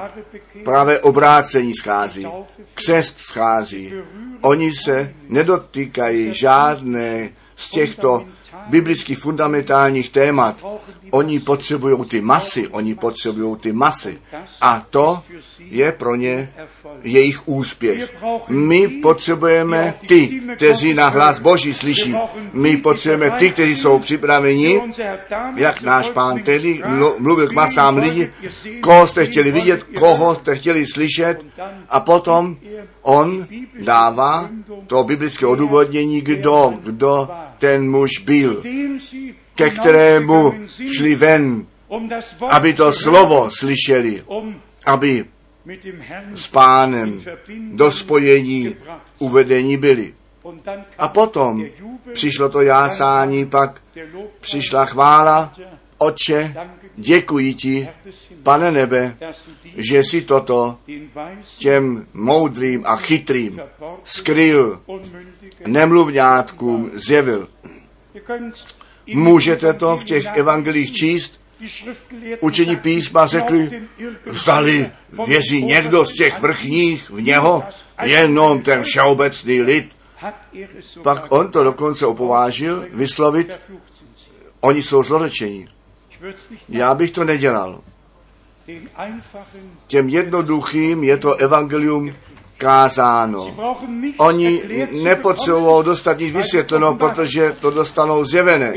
pravé obrácení schází, křest schází. Oni se nedotýkají žádné z těchto biblických fundamentálních témat. Oni potřebují ty masy, oni potřebují ty masy. A to je pro ně jejich úspěch. My potřebujeme ty, kteří na hlas Boží slyší. My potřebujeme ty, kteří jsou připraveni, jak náš pán tedy mlu- mluvil k masám lidí, koho jste chtěli vidět, koho jste chtěli slyšet a potom on dává to biblické odůvodnění, kdo, kdo ten muž byl, ke kterému šli ven, aby to slovo slyšeli, aby s pánem do spojení uvedení byli. A potom přišlo to jásání, pak přišla chvála, Otče, děkuji ti, pane nebe, že si toto těm moudrým a chytrým skryl, nemluvňátkům zjevil. Můžete to v těch evangelích číst? Učení písma řekli, zdali věří někdo z těch vrchních v něho, jenom ten všeobecný lid. Pak on to dokonce opovážil vyslovit, oni jsou zlořečení. Já bych to nedělal. Těm jednoduchým je to evangelium kázáno. Oni nepotřebují dostat nic vysvětleno, protože to dostanou zjevené.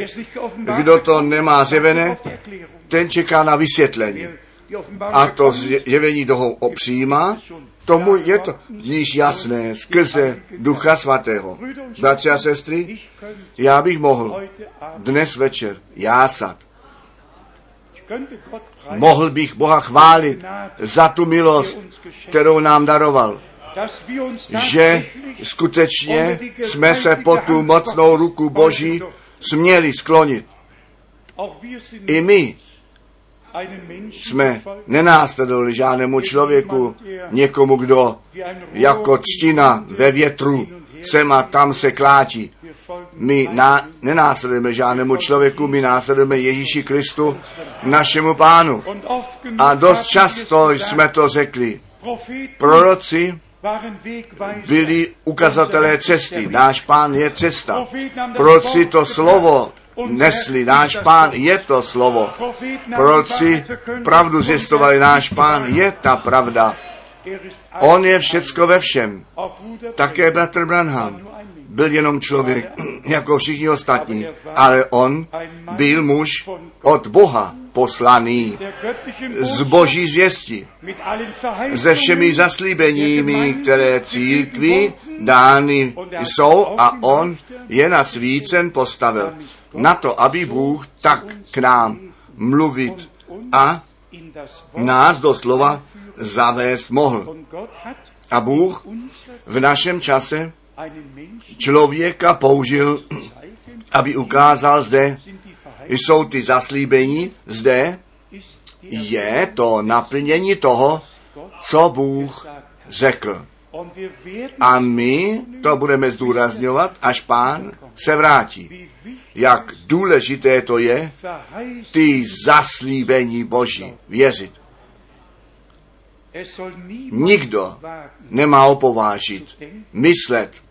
Kdo to nemá zjevené, ten čeká na vysvětlení. A to zjevení toho přijímá, tomu je to níž jasné skrze Ducha Svatého. Bratři a sestry, já bych mohl dnes večer jásat. Mohl bych Boha chválit za tu milost, kterou nám daroval. Že skutečně jsme se po tu mocnou ruku Boží směli sklonit. I my jsme nenásledovali žádnému člověku, někomu, kdo jako třtina ve větru sem a tam se klátí. My na, nenásledujeme žádnému člověku, my následujeme Ježíši Kristu, našemu pánu. A dost často jsme to řekli. Proroci byli ukazatelé cesty. Náš pán je cesta. Proroci to slovo nesli. Náš pán je to slovo. Proroci pravdu zjistovali. Náš pán je ta pravda. On je všecko ve všem. Také bratr Branham byl jenom člověk, jako všichni ostatní, ale on byl muž od Boha poslaný z boží zvěsti, se všemi zaslíbeními, které církvi dány jsou a on je na svícen postavil. Na to, aby Bůh tak k nám mluvit a nás do slova zavést mohl. A Bůh v našem čase člověka použil, aby ukázal zde, jsou ty zaslíbení, zde je to naplnění toho, co Bůh řekl. A my to budeme zdůrazňovat, až pán se vrátí. Jak důležité to je, ty zaslíbení Boží věřit. Nikdo nemá opovážit, myslet,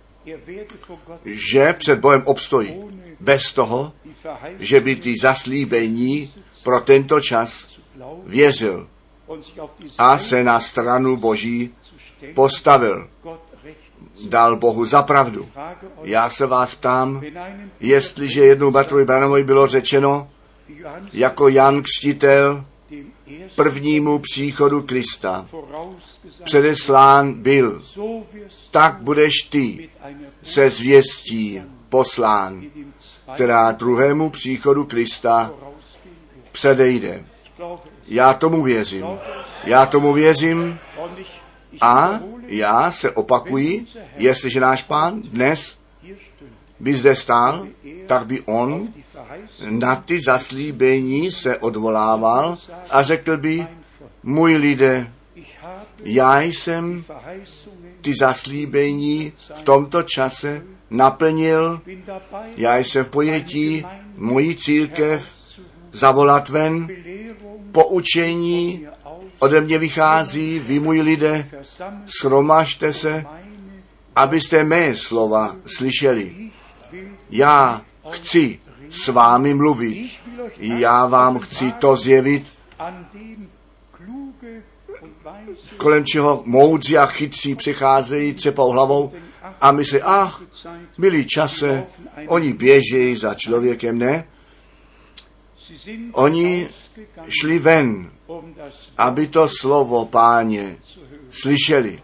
že před Bohem obstojí. Bez toho, že by ty zaslíbení pro tento čas věřil a se na stranu Boží postavil. Dal Bohu za pravdu. Já se vás ptám, jestliže jednou Batrovi Branamovi bylo řečeno, jako Jan Křtitel prvnímu příchodu Krista předeslán byl, tak budeš ty se zvěstí poslán, která druhému příchodu Krista předejde. Já tomu věřím. Já tomu věřím a já se opakuji, jestliže náš pán dnes by zde stál, tak by on na ty zaslíbení se odvolával a řekl by, můj lidé, já jsem ty zaslíbení v tomto čase naplnil, já jsem v pojetí mojí církev zavolat ven, poučení ode mě vychází, vy můj lidé, schromažte se, abyste mé slova slyšeli. Já chci s vámi mluvit. Já vám chci to zjevit, kolem čeho moudří a chytří přicházejí, třepou hlavou a myslí, ach, milý čase, oni běžejí za člověkem, ne? Oni šli ven, aby to slovo páně slyšeli.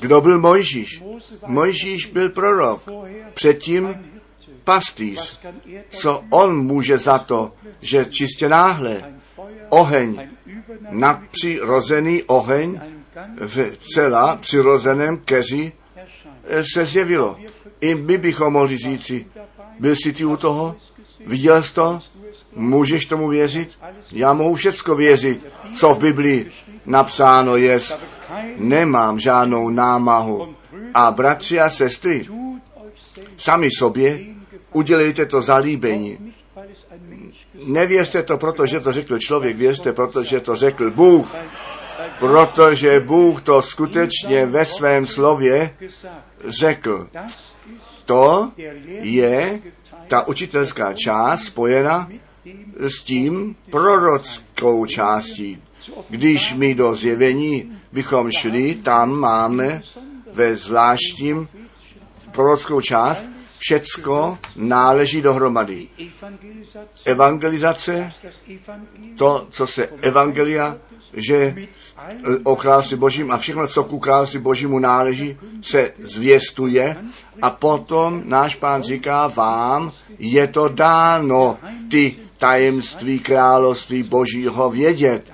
Kdo byl Mojžíš? Mojžíš byl prorok, předtím pastýř. Co on může za to, že čistě náhle oheň, nadpřirozený oheň v celá přirozeném keři eh, se zjevilo. I my bychom mohli říci, byl jsi ty u toho? Viděl jsi to? Můžeš tomu věřit? Já mohu všecko věřit, co v Biblii napsáno je. Nemám žádnou námahu. A bratři a sestry, sami sobě udělejte to zalíbení. Nevěřte to, protože to řekl člověk, věřte, protože to řekl Bůh. Protože Bůh to skutečně ve svém slově řekl. To je ta učitelská část spojena s tím prorockou částí. Když my do zjevení bychom šli, tam máme ve zvláštním prorockou část, všecko náleží dohromady. Evangelizace, to, co se evangelia, že mit allen e, o království božím a všechno, co ku království božímu náleží, se zvěstuje a potom náš pán říká vám, je to dáno ty tajemství království božího vědět.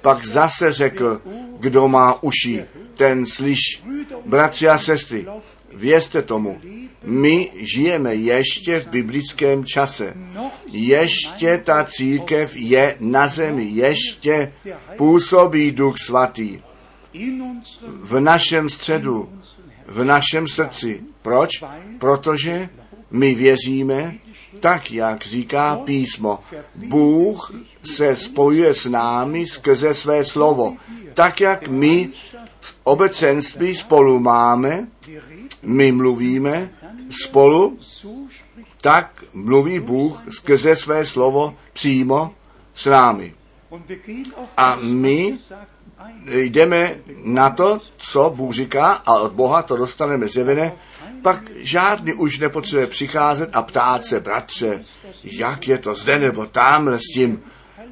Pak zase řekl, kdo má uši, ten slyš. Bratři a sestry, věřte tomu, my žijeme ještě v biblickém čase. Ještě ta církev je na zemi, ještě působí Duch Svatý v našem středu, v našem srdci. Proč? Protože my věříme, tak jak říká písmo. Bůh se spojuje s námi skrze své slovo. Tak jak my v obecenství spolu máme, my mluvíme spolu, tak mluví Bůh skrze své slovo přímo s námi. A my jdeme na to, co Bůh říká a od Boha to dostaneme zjevené, pak žádný už nepotřebuje přicházet a ptát se, bratře, jak je to zde nebo tamhle s tím.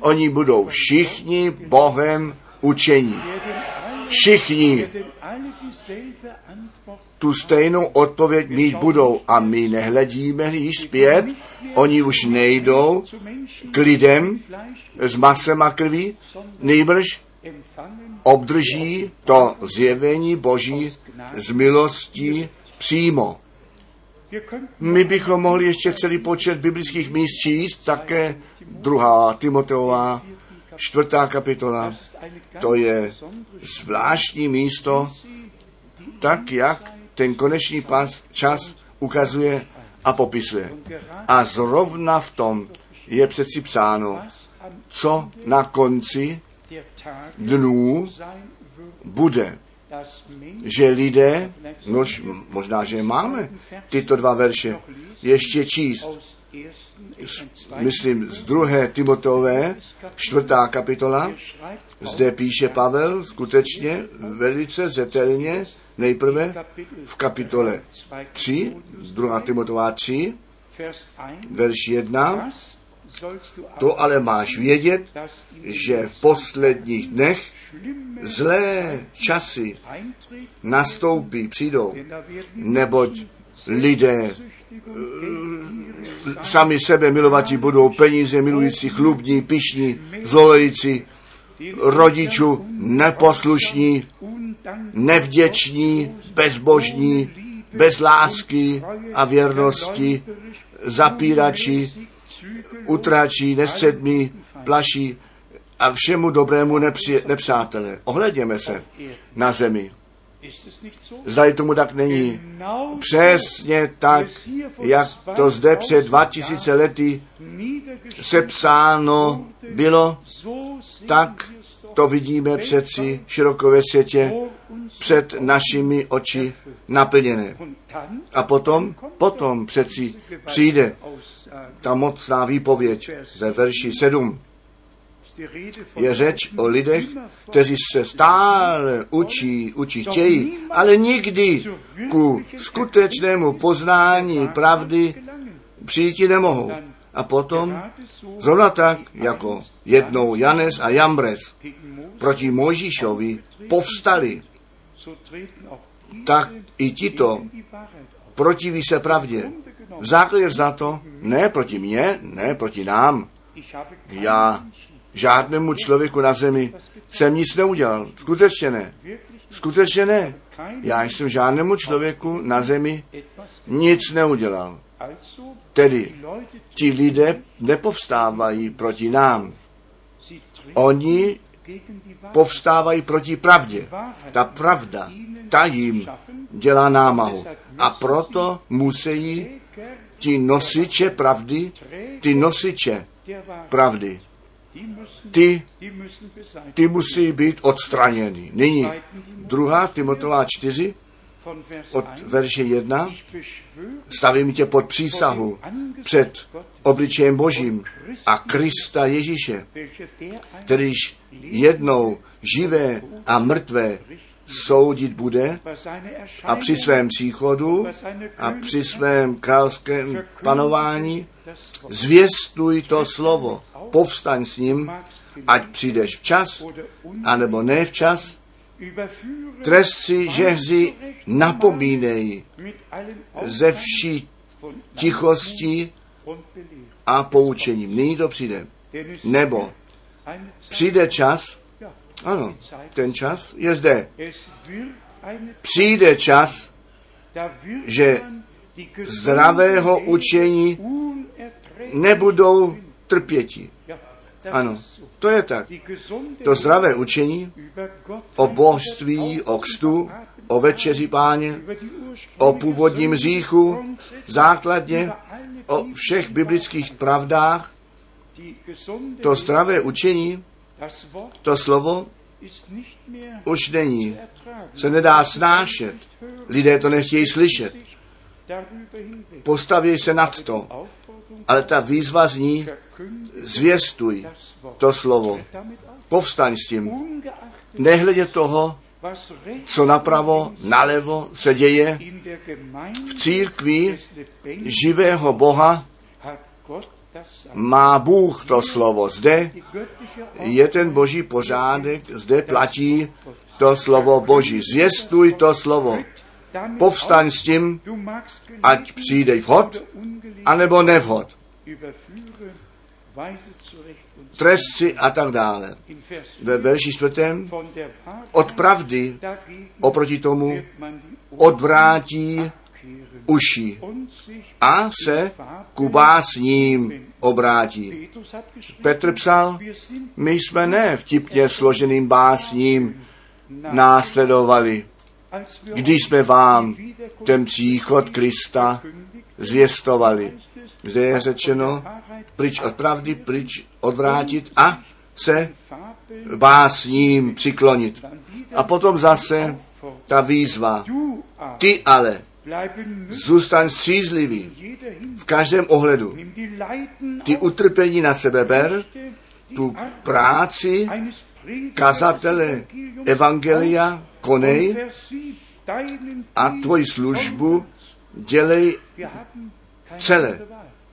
Oni budou všichni Bohem učení. Všichni tu stejnou odpověď mít budou a my nehledíme již zpět, oni už nejdou k lidem s masem a krví, nejbrž obdrží to zjevení Boží z milostí přímo. My bychom mohli ještě celý počet biblických míst číst, také druhá Timoteová, čtvrtá kapitola. To je zvláštní místo, tak jak ten konečný pas, čas ukazuje a popisuje. A zrovna v tom je přeci psáno, co na konci dnů bude, že lidé, nož, možná, že máme tyto dva verše, ještě číst. Myslím, z druhé Timotové, čtvrtá kapitola, zde píše Pavel skutečně velice zřetelně, nejprve v kapitole 3, druhá Timotová 3, Vers 1, verš 1, das sollst du to ale máš vědět, že v posledních dnech zlé časy nastoupí, přijdou, neboť lidé und sami sebe milovatí budou, peníze milující, chlubní, pišní, zlolející, rodičů neposlušní, nevděční, bezbožní, bez lásky a věrnosti, zapírači, utračí, nestředmí, plaší a všemu dobrému nepři, nepřátelé. Ohledněme se na zemi. Ist es nicht so? Zda tomu tak není. Přesně tak, jak to zde před 2000 lety sepsáno bylo, tak to vidíme přeci široko ve světě před našimi oči naplněné. A potom, potom přeci přijde ta mocná výpověď ve verši 7. Je řeč o lidech, kteří se stále učí, učí chtějí, ale nikdy ku skutečnému poznání pravdy přijít nemohou. A potom, zrovna tak, jako jednou Janes a Jambres proti Mojžíšovi povstali, tak i tito protiví se pravdě. V základě za to, ne proti mně, ne proti nám. Já žádnému člověku na zemi jsem nic neudělal. Skutečně ne. Skutečně ne. Já jsem žádnému člověku na zemi nic neudělal. Tedy ti lidé nepovstávají proti nám. Oni povstávají proti pravdě. Ta pravda, ta jim dělá námahu. A proto musí ti nosiče pravdy, ty nosiče pravdy, ty, ty musí být odstraněny. Nyní druhá Timotová 4 von Vers od 1. verše 1 Ich beschwöre stavím tě pod přísahu před obličejem Božím a Krista Ježíše, kterýž jednou živé a mrtvé soudit bude a při svém příchodu a při svém královském panování zvěstuj to slovo, povstaň s ním, ať přijdeš včas, anebo ne včas, trestci, žehři, napomínej ze vší tichostí a poučením. Nyní to přijde. Nebo přijde čas, ano, ten čas je zde. Přijde čas že zdravého učení nebudou trpěti. Ano, to je tak. To zdravé učení o božství, o kstu, o večeři páně, o původním grundsätzlich základně o všech biblických pravdách, to zdravé učení, to slovo už není, se nedá snášet. Lidé to nechtějí slyšet. Postaví se nad to. Ale ta výzva zní, zvěstuj to slovo. Povstaň s tím. Nehledě toho, co napravo, nalevo se děje v církvi živého Boha, má Bůh to slovo. Zde je ten boží pořádek, zde platí to slovo boží. Zvěstuj to slovo. Povstaň s tím, ať přijde vhod, anebo nevhod. Trestci a tak dále. Ve verši čtvrtém od pravdy oproti tomu odvrátí uši a se ku básním obrátí. Petr psal, my jsme ne vtipně složeným básním následovali, když jsme vám ten příchod Krista zvěstovali. Zde je řečeno, pryč od pravdy, pryč odvrátit a se vás ním přiklonit. A potom zase ta výzva. Ty ale zůstaň střízlivý v každém ohledu. Ty utrpení na sebe ber, tu práci kazatele Evangelia konej a tvoji službu dělej celé,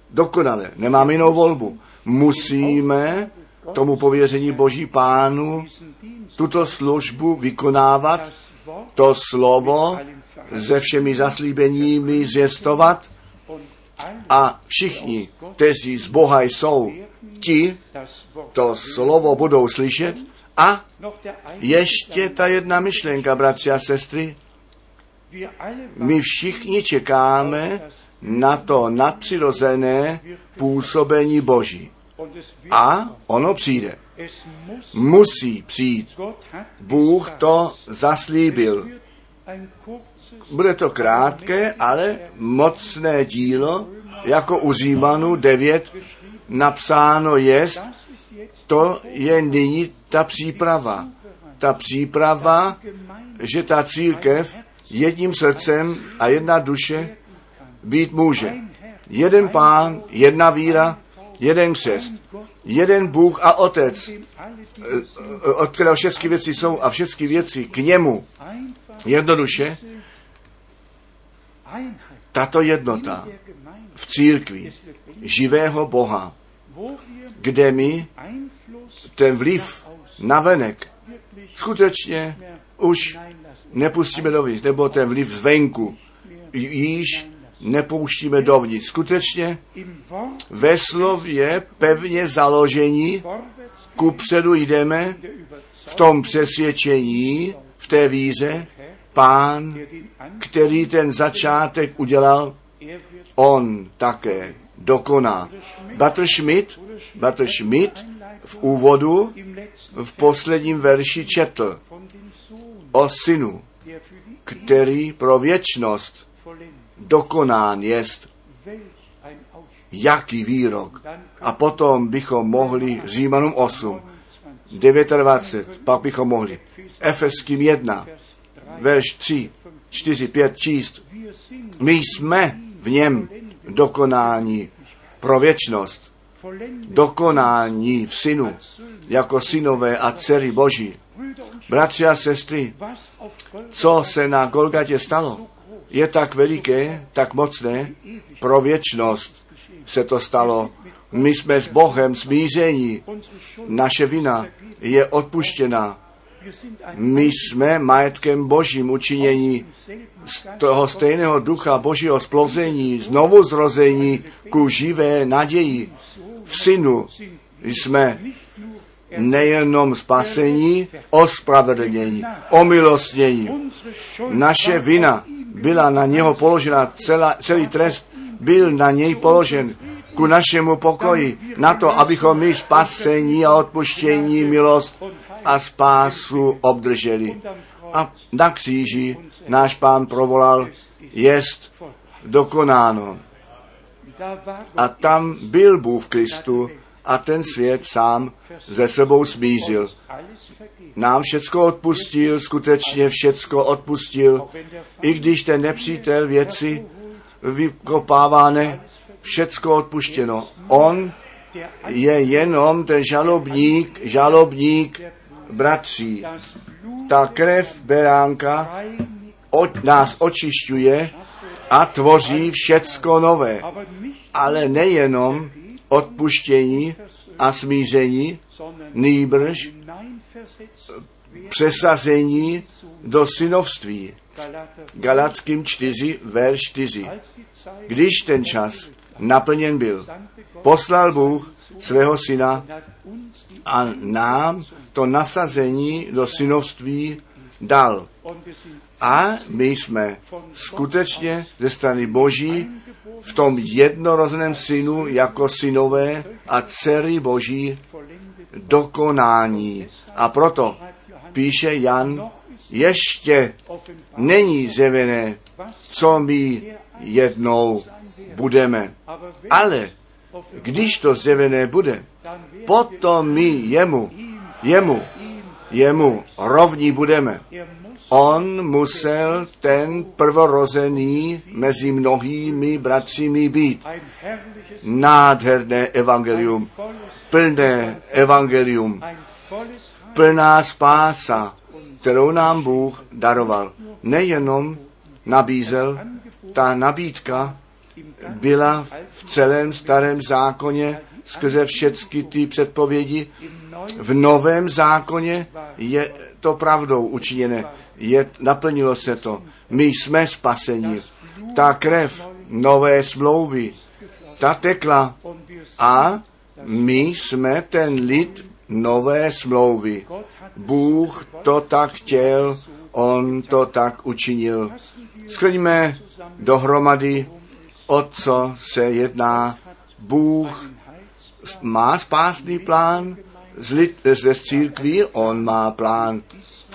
dokonale. Nemáme jinou volbu. Musíme tomu pověření Boží pánu tuto službu vykonávat, to slovo se všemi zaslíbeními alle a všichni, kteří z Boha jsou, ti to slovo budou slyšet a ještě ta jedna myšlenka, bratři a sestry, my všichni čekáme na to nadpřirozené působení Boží. A ono přijde. Musí přijít. Bůh to zaslíbil. Bude to krátké, ale mocné dílo, jako u Římanů 9 napsáno jest, to je nyní ta příprava. Ta příprava, že ta církev jedním srdcem a jedna duše být může. Jeden pán, jedna víra, jeden křest, jeden Bůh a Otec, die eh, od kterého všechny věci jsou a všechny věci k němu. Jednoduše, tato jednota v církvi živého Boha, kde my ten vliv navenek skutečně už nepustíme dovnitř, nebo ten vliv zvenku již nepouštíme dovnitř. Skutečně ve slově pevně založení ku předu jdeme v tom přesvědčení, v té víře, pán, který ten začátek udělal, on také dokoná. Batr Schmidt, Batr Schmidt v úvodu v posledním verši četl o synu, který pro věčnost. Dokonán jest. Jaký výrok. A potom bychom mohli Římanům 8, 29, 29, pak bychom mohli Efeským 1, Vers 3. verš 3, 4, 5 číst. My jsme v něm dokonání pro věčnost, dokonání v synu, jako synové a dcery Boží. Bratři a sestry, co se na Golgatě stalo, je tak veliké, tak mocné, pro věčnost se to stalo. My jsme s Bohem smíření, naše vina je odpuštěna. My jsme majetkem Božím učinění z toho stejného ducha Božího splození, znovu zrození ku živé naději. V synu jsme nejenom spasení, ospravedlnění, omilostnění. Naše vina byla na něho položena, celá, celý trest byl na něj položen ku našemu pokoji, na to, abychom my spasení a odpuštění, milost a spásu obdrželi. A na kříži náš pán provolal, jest dokonáno. A tam byl Bůh v Kristu a ten svět sám ze sebou smířil. Nám všecko odpustil, skutečně všecko odpustil, i když ten nepřítel věci vykopává ne, všecko odpuštěno. On je jenom ten žalobník, žalobník bratří. Ta krev beránka od nás očišťuje a tvoří všecko nové. Ale nejenom odpuštění a smíření, nýbrž přesazení do synovství. Galackým 4, verš 4. als die Zeit Když ten čas naplněn byl, poslal Bůh svého syna a nám to nasazení do synovství dal. A my jsme skutečně ze strany Boží v tom jednorozeném synu jako synové a dcery Boží dokonání. A proto píše Jan, ještě není zjevené, co my jednou budeme. Ale když to zjevené bude, potom my jemu, jemu, jemu rovní budeme. On musel ten prvorozený mezi mnohými bratřími být. Nádherné evangelium, plné evangelium, plná spása, kterou nám Bůh daroval. Nejenom nabízel, ta nabídka byla v celém starém zákoně skrze všechny ty předpovědi. V novém zákoně je to pravdou učiněné. Je, naplnilo se to. My jsme spaseni. Ta krev nové smlouvy, ta tekla a my jsme ten lid nové smlouvy. Bůh to tak chtěl, on to tak učinil. Skleníme dohromady, o co se jedná. Bůh má spásný plán z lid, ze církví, on má plán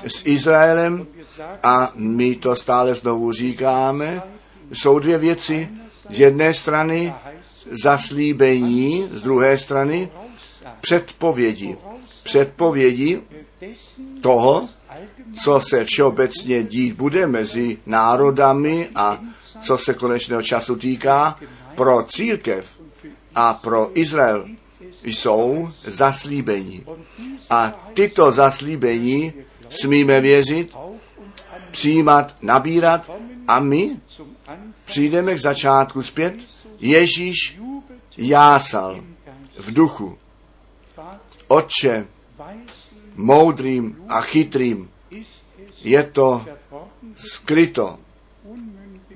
s Izraelem a my to stále znovu říkáme. Jsou dvě věci. Z jedné strany zaslíbení, z druhé strany předpovědi. Předpovědi toho, co se všeobecně dít bude mezi národami a co se konečného času týká pro církev a pro Izrael jsou zaslíbení. A tyto zaslíbení smíme věřit, přijímat, nabírat a my přijdeme k začátku zpět. Ježíš jásal v duchu. Otče, moudrým a chytrým, je to skryto.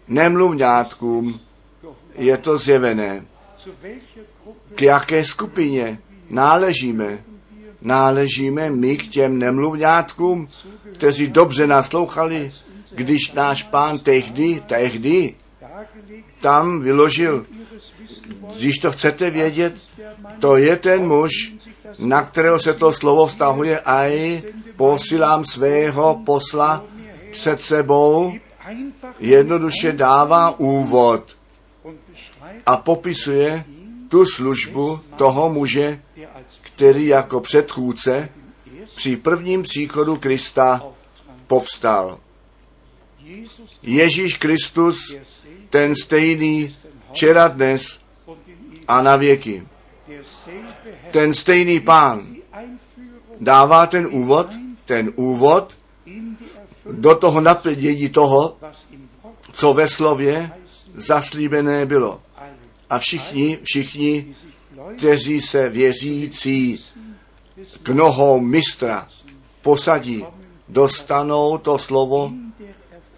Nemluvňátkům je to zjevené. K jaké skupině náležíme? Náležíme my k těm nemluvňátkům, kteří dobře naslouchali, když náš pán tehdy, tehdy tam vyložil, když to chcete vědět, to je ten muž, na kterého se to slovo vztahuje a i posílám svého posla před sebou, jednoduše dává úvod a popisuje tu službu toho muže, který jako předchůdce při prvním příchodu Krista povstal. Ježíš Kristus, ten stejný včera, dnes a na věky. Ten stejný pán dává ten úvod, ten úvod do toho naplnění toho, co ve slově zaslíbené bylo. A všichni, všichni, kteří se věřící k nohou mistra posadí, dostanou to slovo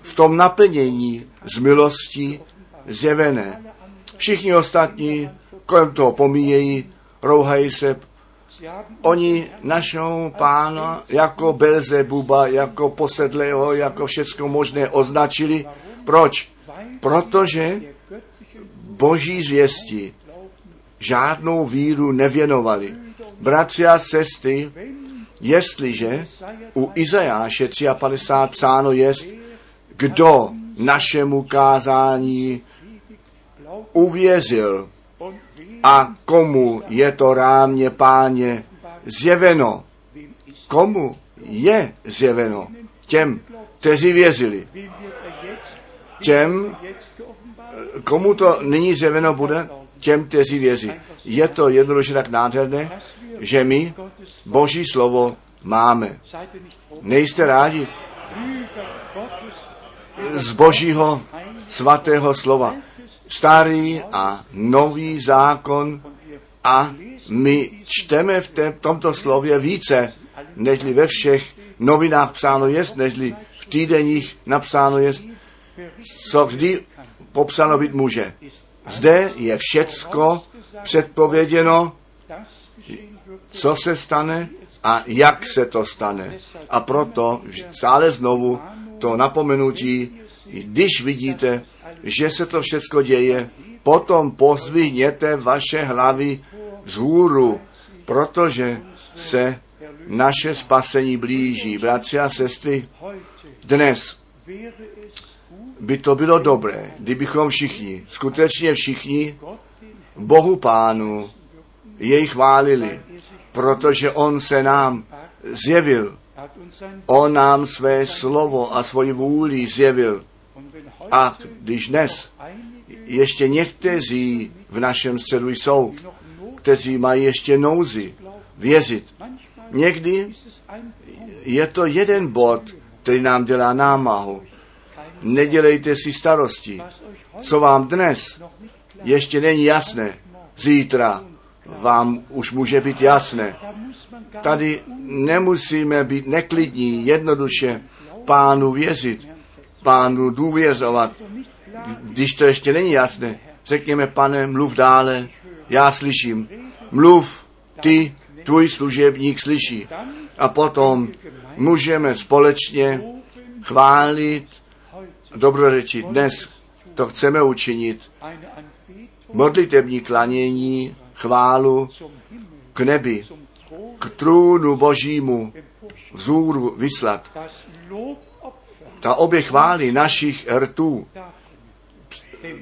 v tom naplnění z milosti zjevené. Všichni ostatní kolem toho pomíjejí, rouhají se. Oni našou pána jako Belzebuba, jako posedlého, jako všecko možné označili. Proč? Protože boží zvěsti žádnou víru nevěnovali. Bratři a sestry, jestliže u Izajáše 53 psáno jest, kdo našemu kázání uvěřil a komu je to rámě páně zjeveno. Komu je zjeveno? Těm, kteří věřili. Těm, komu to nyní zjeveno bude? Těm, kteří věří. Je to jednoduše tak nádherné, že my Boží slovo máme. Nejste rádi z Božího svatého slova. Starý a nový zákon a my čteme v té, tomto slově více, nežli ve všech novinách psáno jest, nežli v týdeních napsáno jest, co kdy popsáno být může. Zde je všecko předpověděno, co se stane a jak se to stane. A proto stále znovu to napomenutí, když vidíte, že se to všecko děje, potom pozvihněte vaše hlavy z hůru, protože se naše spasení blíží. Bratři a sestry, dnes by to bylo dobré, kdybychom všichni, skutečně všichni, Bohu Pánu jej chválili, protože on se nám zjevil. On nám své slovo a svoji vůli zjevil. A když dnes ještě někteří v našem středu jsou, kteří mají ještě nouzi věřit. Někdy je to jeden bod, který nám dělá námahu. Nedělejte si starosti. Co vám dnes ještě není jasné, zítra vám už může být jasné. Tady nemusíme být neklidní, jednoduše pánu věřit, pánu důvěřovat. Když to ještě není jasné, řekněme, pane, mluv dále, já slyším. Mluv, ty, tvůj služebník slyší. A potom můžeme společně chválit, dobrořečit. Dnes to chceme učinit. Modlitební klanění, chválu k nebi, k trůnu božímu vzůru vyslat. Ta obě chvály našich rtů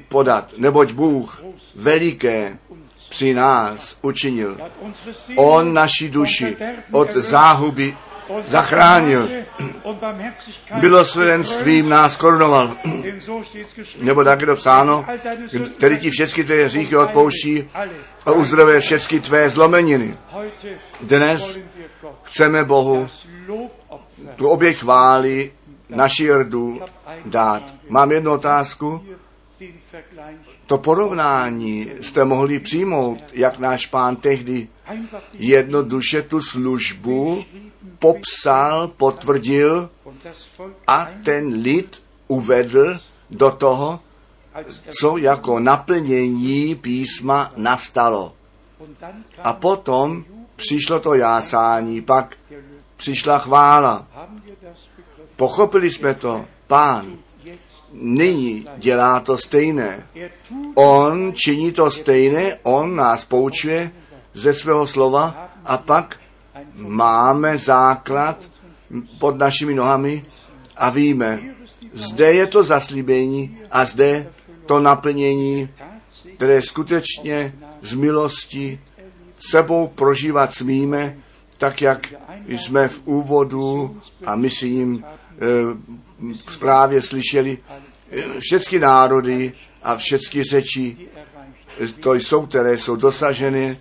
podat, neboť Bůh veliké při nás učinil. On naši duši od záhuby zachránil. Milosrdenstvím nás korunoval. Nebo tak je psáno, který ti všechny tvé hříchy odpouští a uzdravuje všechny tvé zlomeniny. Dnes chceme Bohu tu obě chvály naší rdu dát. Mám jednu otázku. To porovnání jste mohli přijmout, jak náš pán tehdy jednoduše tu službu popsal, potvrdil a ten lid uvedl do toho, co jako naplnění písma nastalo. A potom přišlo to jásání, pak přišla chvála. Pochopili jsme to. Pán nyní dělá to stejné. On činí to stejné, on nás poučuje ze svého slova a pak máme základ pod našimi nohami a víme, zde je to zaslíbení a zde to naplnění, které skutečně z milosti sebou prožívat smíme, tak jak jsme v úvodu a e, zprávě slyšeli, e, všechny národy a všechny řeči, to jsou, které jsou dosaženy,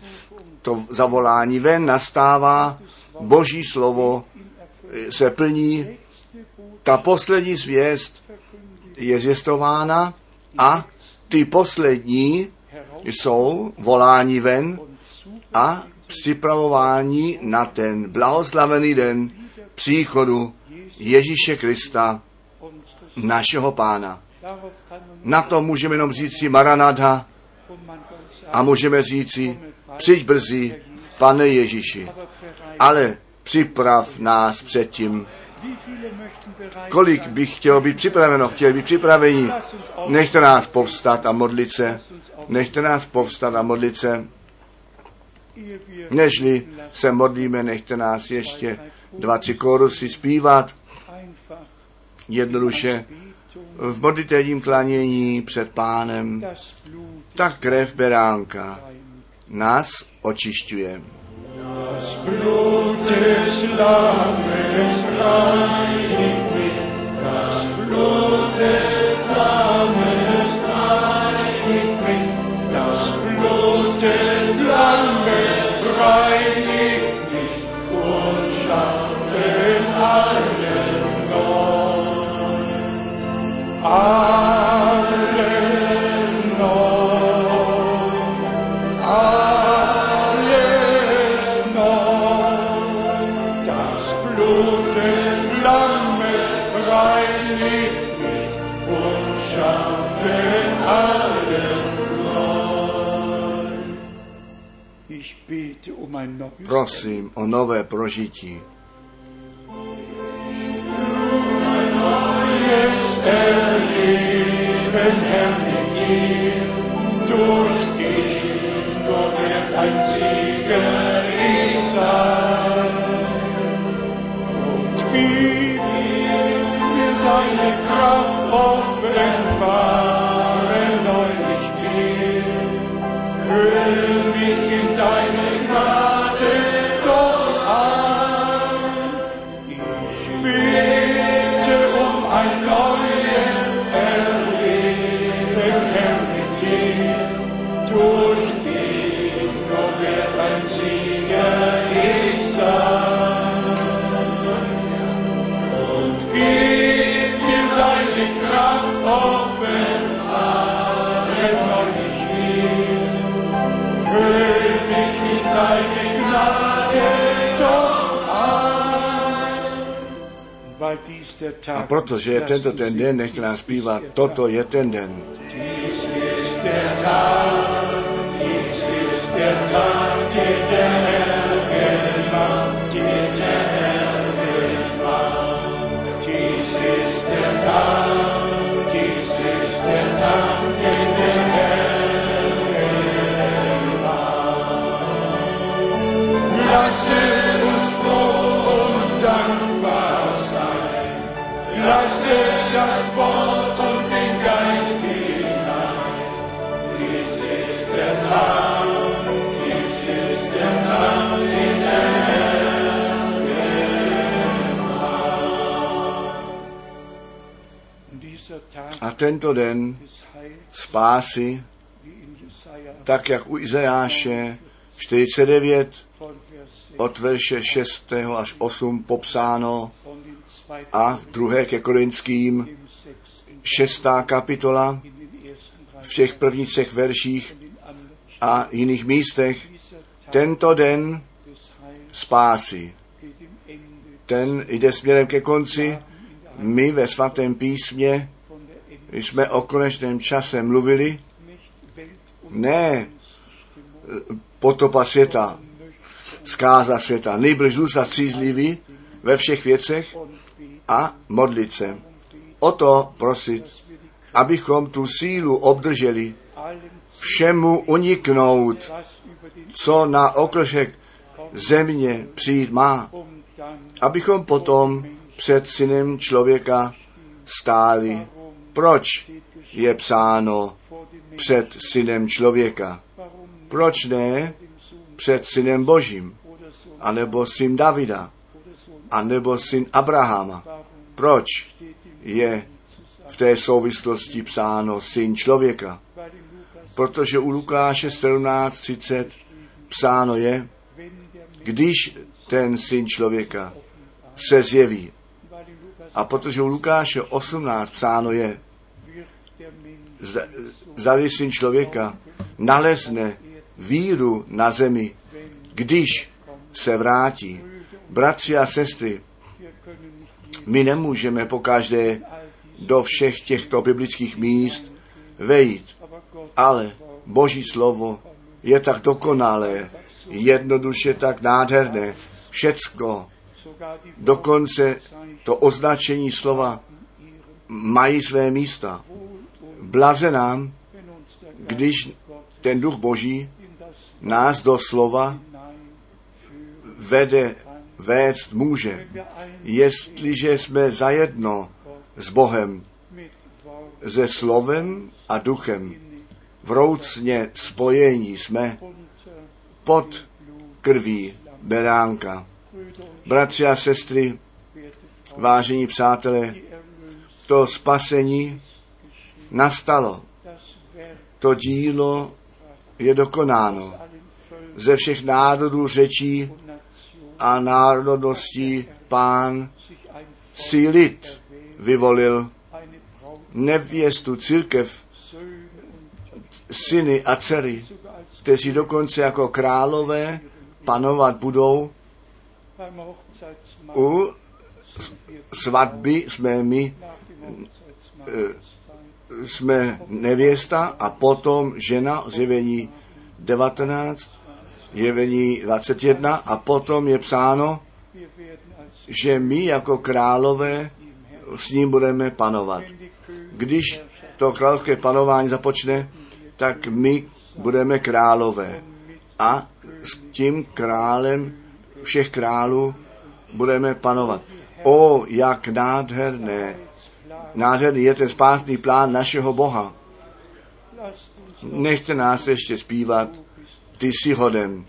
to zavolání ven nastává, boží slovo se plní, ta poslední zvěst je zvěstována a ty poslední jsou volání ven a připravování na ten blahoslavený den příchodu Ježíše Krista, našeho pána. Na to můžeme jenom říci Maranatha a můžeme říci přijď brzy, pane Ježíši, ale připrav nás předtím. Kolik bych chtělo být připraveno, chtěl být auf, Nechte nás povstat a modlit se. Nechte nás povstat a modlit se. Nežli se modlíme, nechte nás ještě dva, tři korusy zpívat. Jednoduše v modlitevním klanění před pánem. Ta krev beránka nás očišťuje. Das Blut des reinigt mich. Und Prosím o nové prožití. Jetzt erleben, Herr, mit dir, durch dich nur wird ein Sieger ich sein. Und gib mir deine Kraft offenbare neulich mir. Füll mich in deine Gnade, A protože je tento ten den, nechte nás zpívat, toto je ten den. Dies ist der Tag, dies ist der Tag, der A tento den spásy, tak jak u Izajáše 49 von Vers 6 od verše 6. až 8 popsáno a v druhé ke Korinským šestá kapitola v těch prvních třech verších a jiných místech. Tento den spásy, ten jde směrem ke konci. My ve svatém písmě jsme o konečném čase mluvili, ne potopa světa, zkáza světa, nejbrž zůstat střízlivý ve všech věcech a modlit se. O to prosit, abychom tu sílu obdrželi, všemu uniknout, co na okršek země přijít má, abychom potom před synem člověka stáli. Proč je psáno před synem člověka? Proč ne před synem Božím? Sohn Anebo syn Davida? Sohn, Anebo syn Abrahama? Proč je v té souvislosti psáno syn člověka? Protože u Lukáše 17.30 psáno je, když ten syn člověka se zjeví. A protože u Lukáše 18 psáno je, zali syn člověka nalezne víru na zemi, když se vrátí. Bratři a sestry, my nemůžeme pokaždé all dies, do všech těchto biblických míst vejít, ale Boží slovo je tak dokonalé, jednoduše tak nádherné, všecko, dokonce to označení slova mají své místa. Blaze nám, když ten duch Boží nás do slova vede, vést může. Jestliže jsme zajedno s Bohem, se slovem a duchem, vroucně spojení jsme pod krví beránka. Bratři a sestry, vážení přátelé, to spasení nastalo. To dílo je dokonáno. Ze všech národů, řečí a národností pán si lid vyvolil nevěstu církev, syny a dcery, kteří dokonce jako králové panovat budou. U svatby jsme my, Hochzeitsmahl jsme nevěsta a potom žena, zjevení 19, zjevení 21 a potom je psáno, že my jako králové s ním budeme panovat. Když to královské panování započne, tak my budeme králové. A s tím králem všech králů budeme panovat. O, jak nádherné, nádherný je ten spásný plán našeho Boha. Nechte nás ještě zpívat, ty jsi hoden.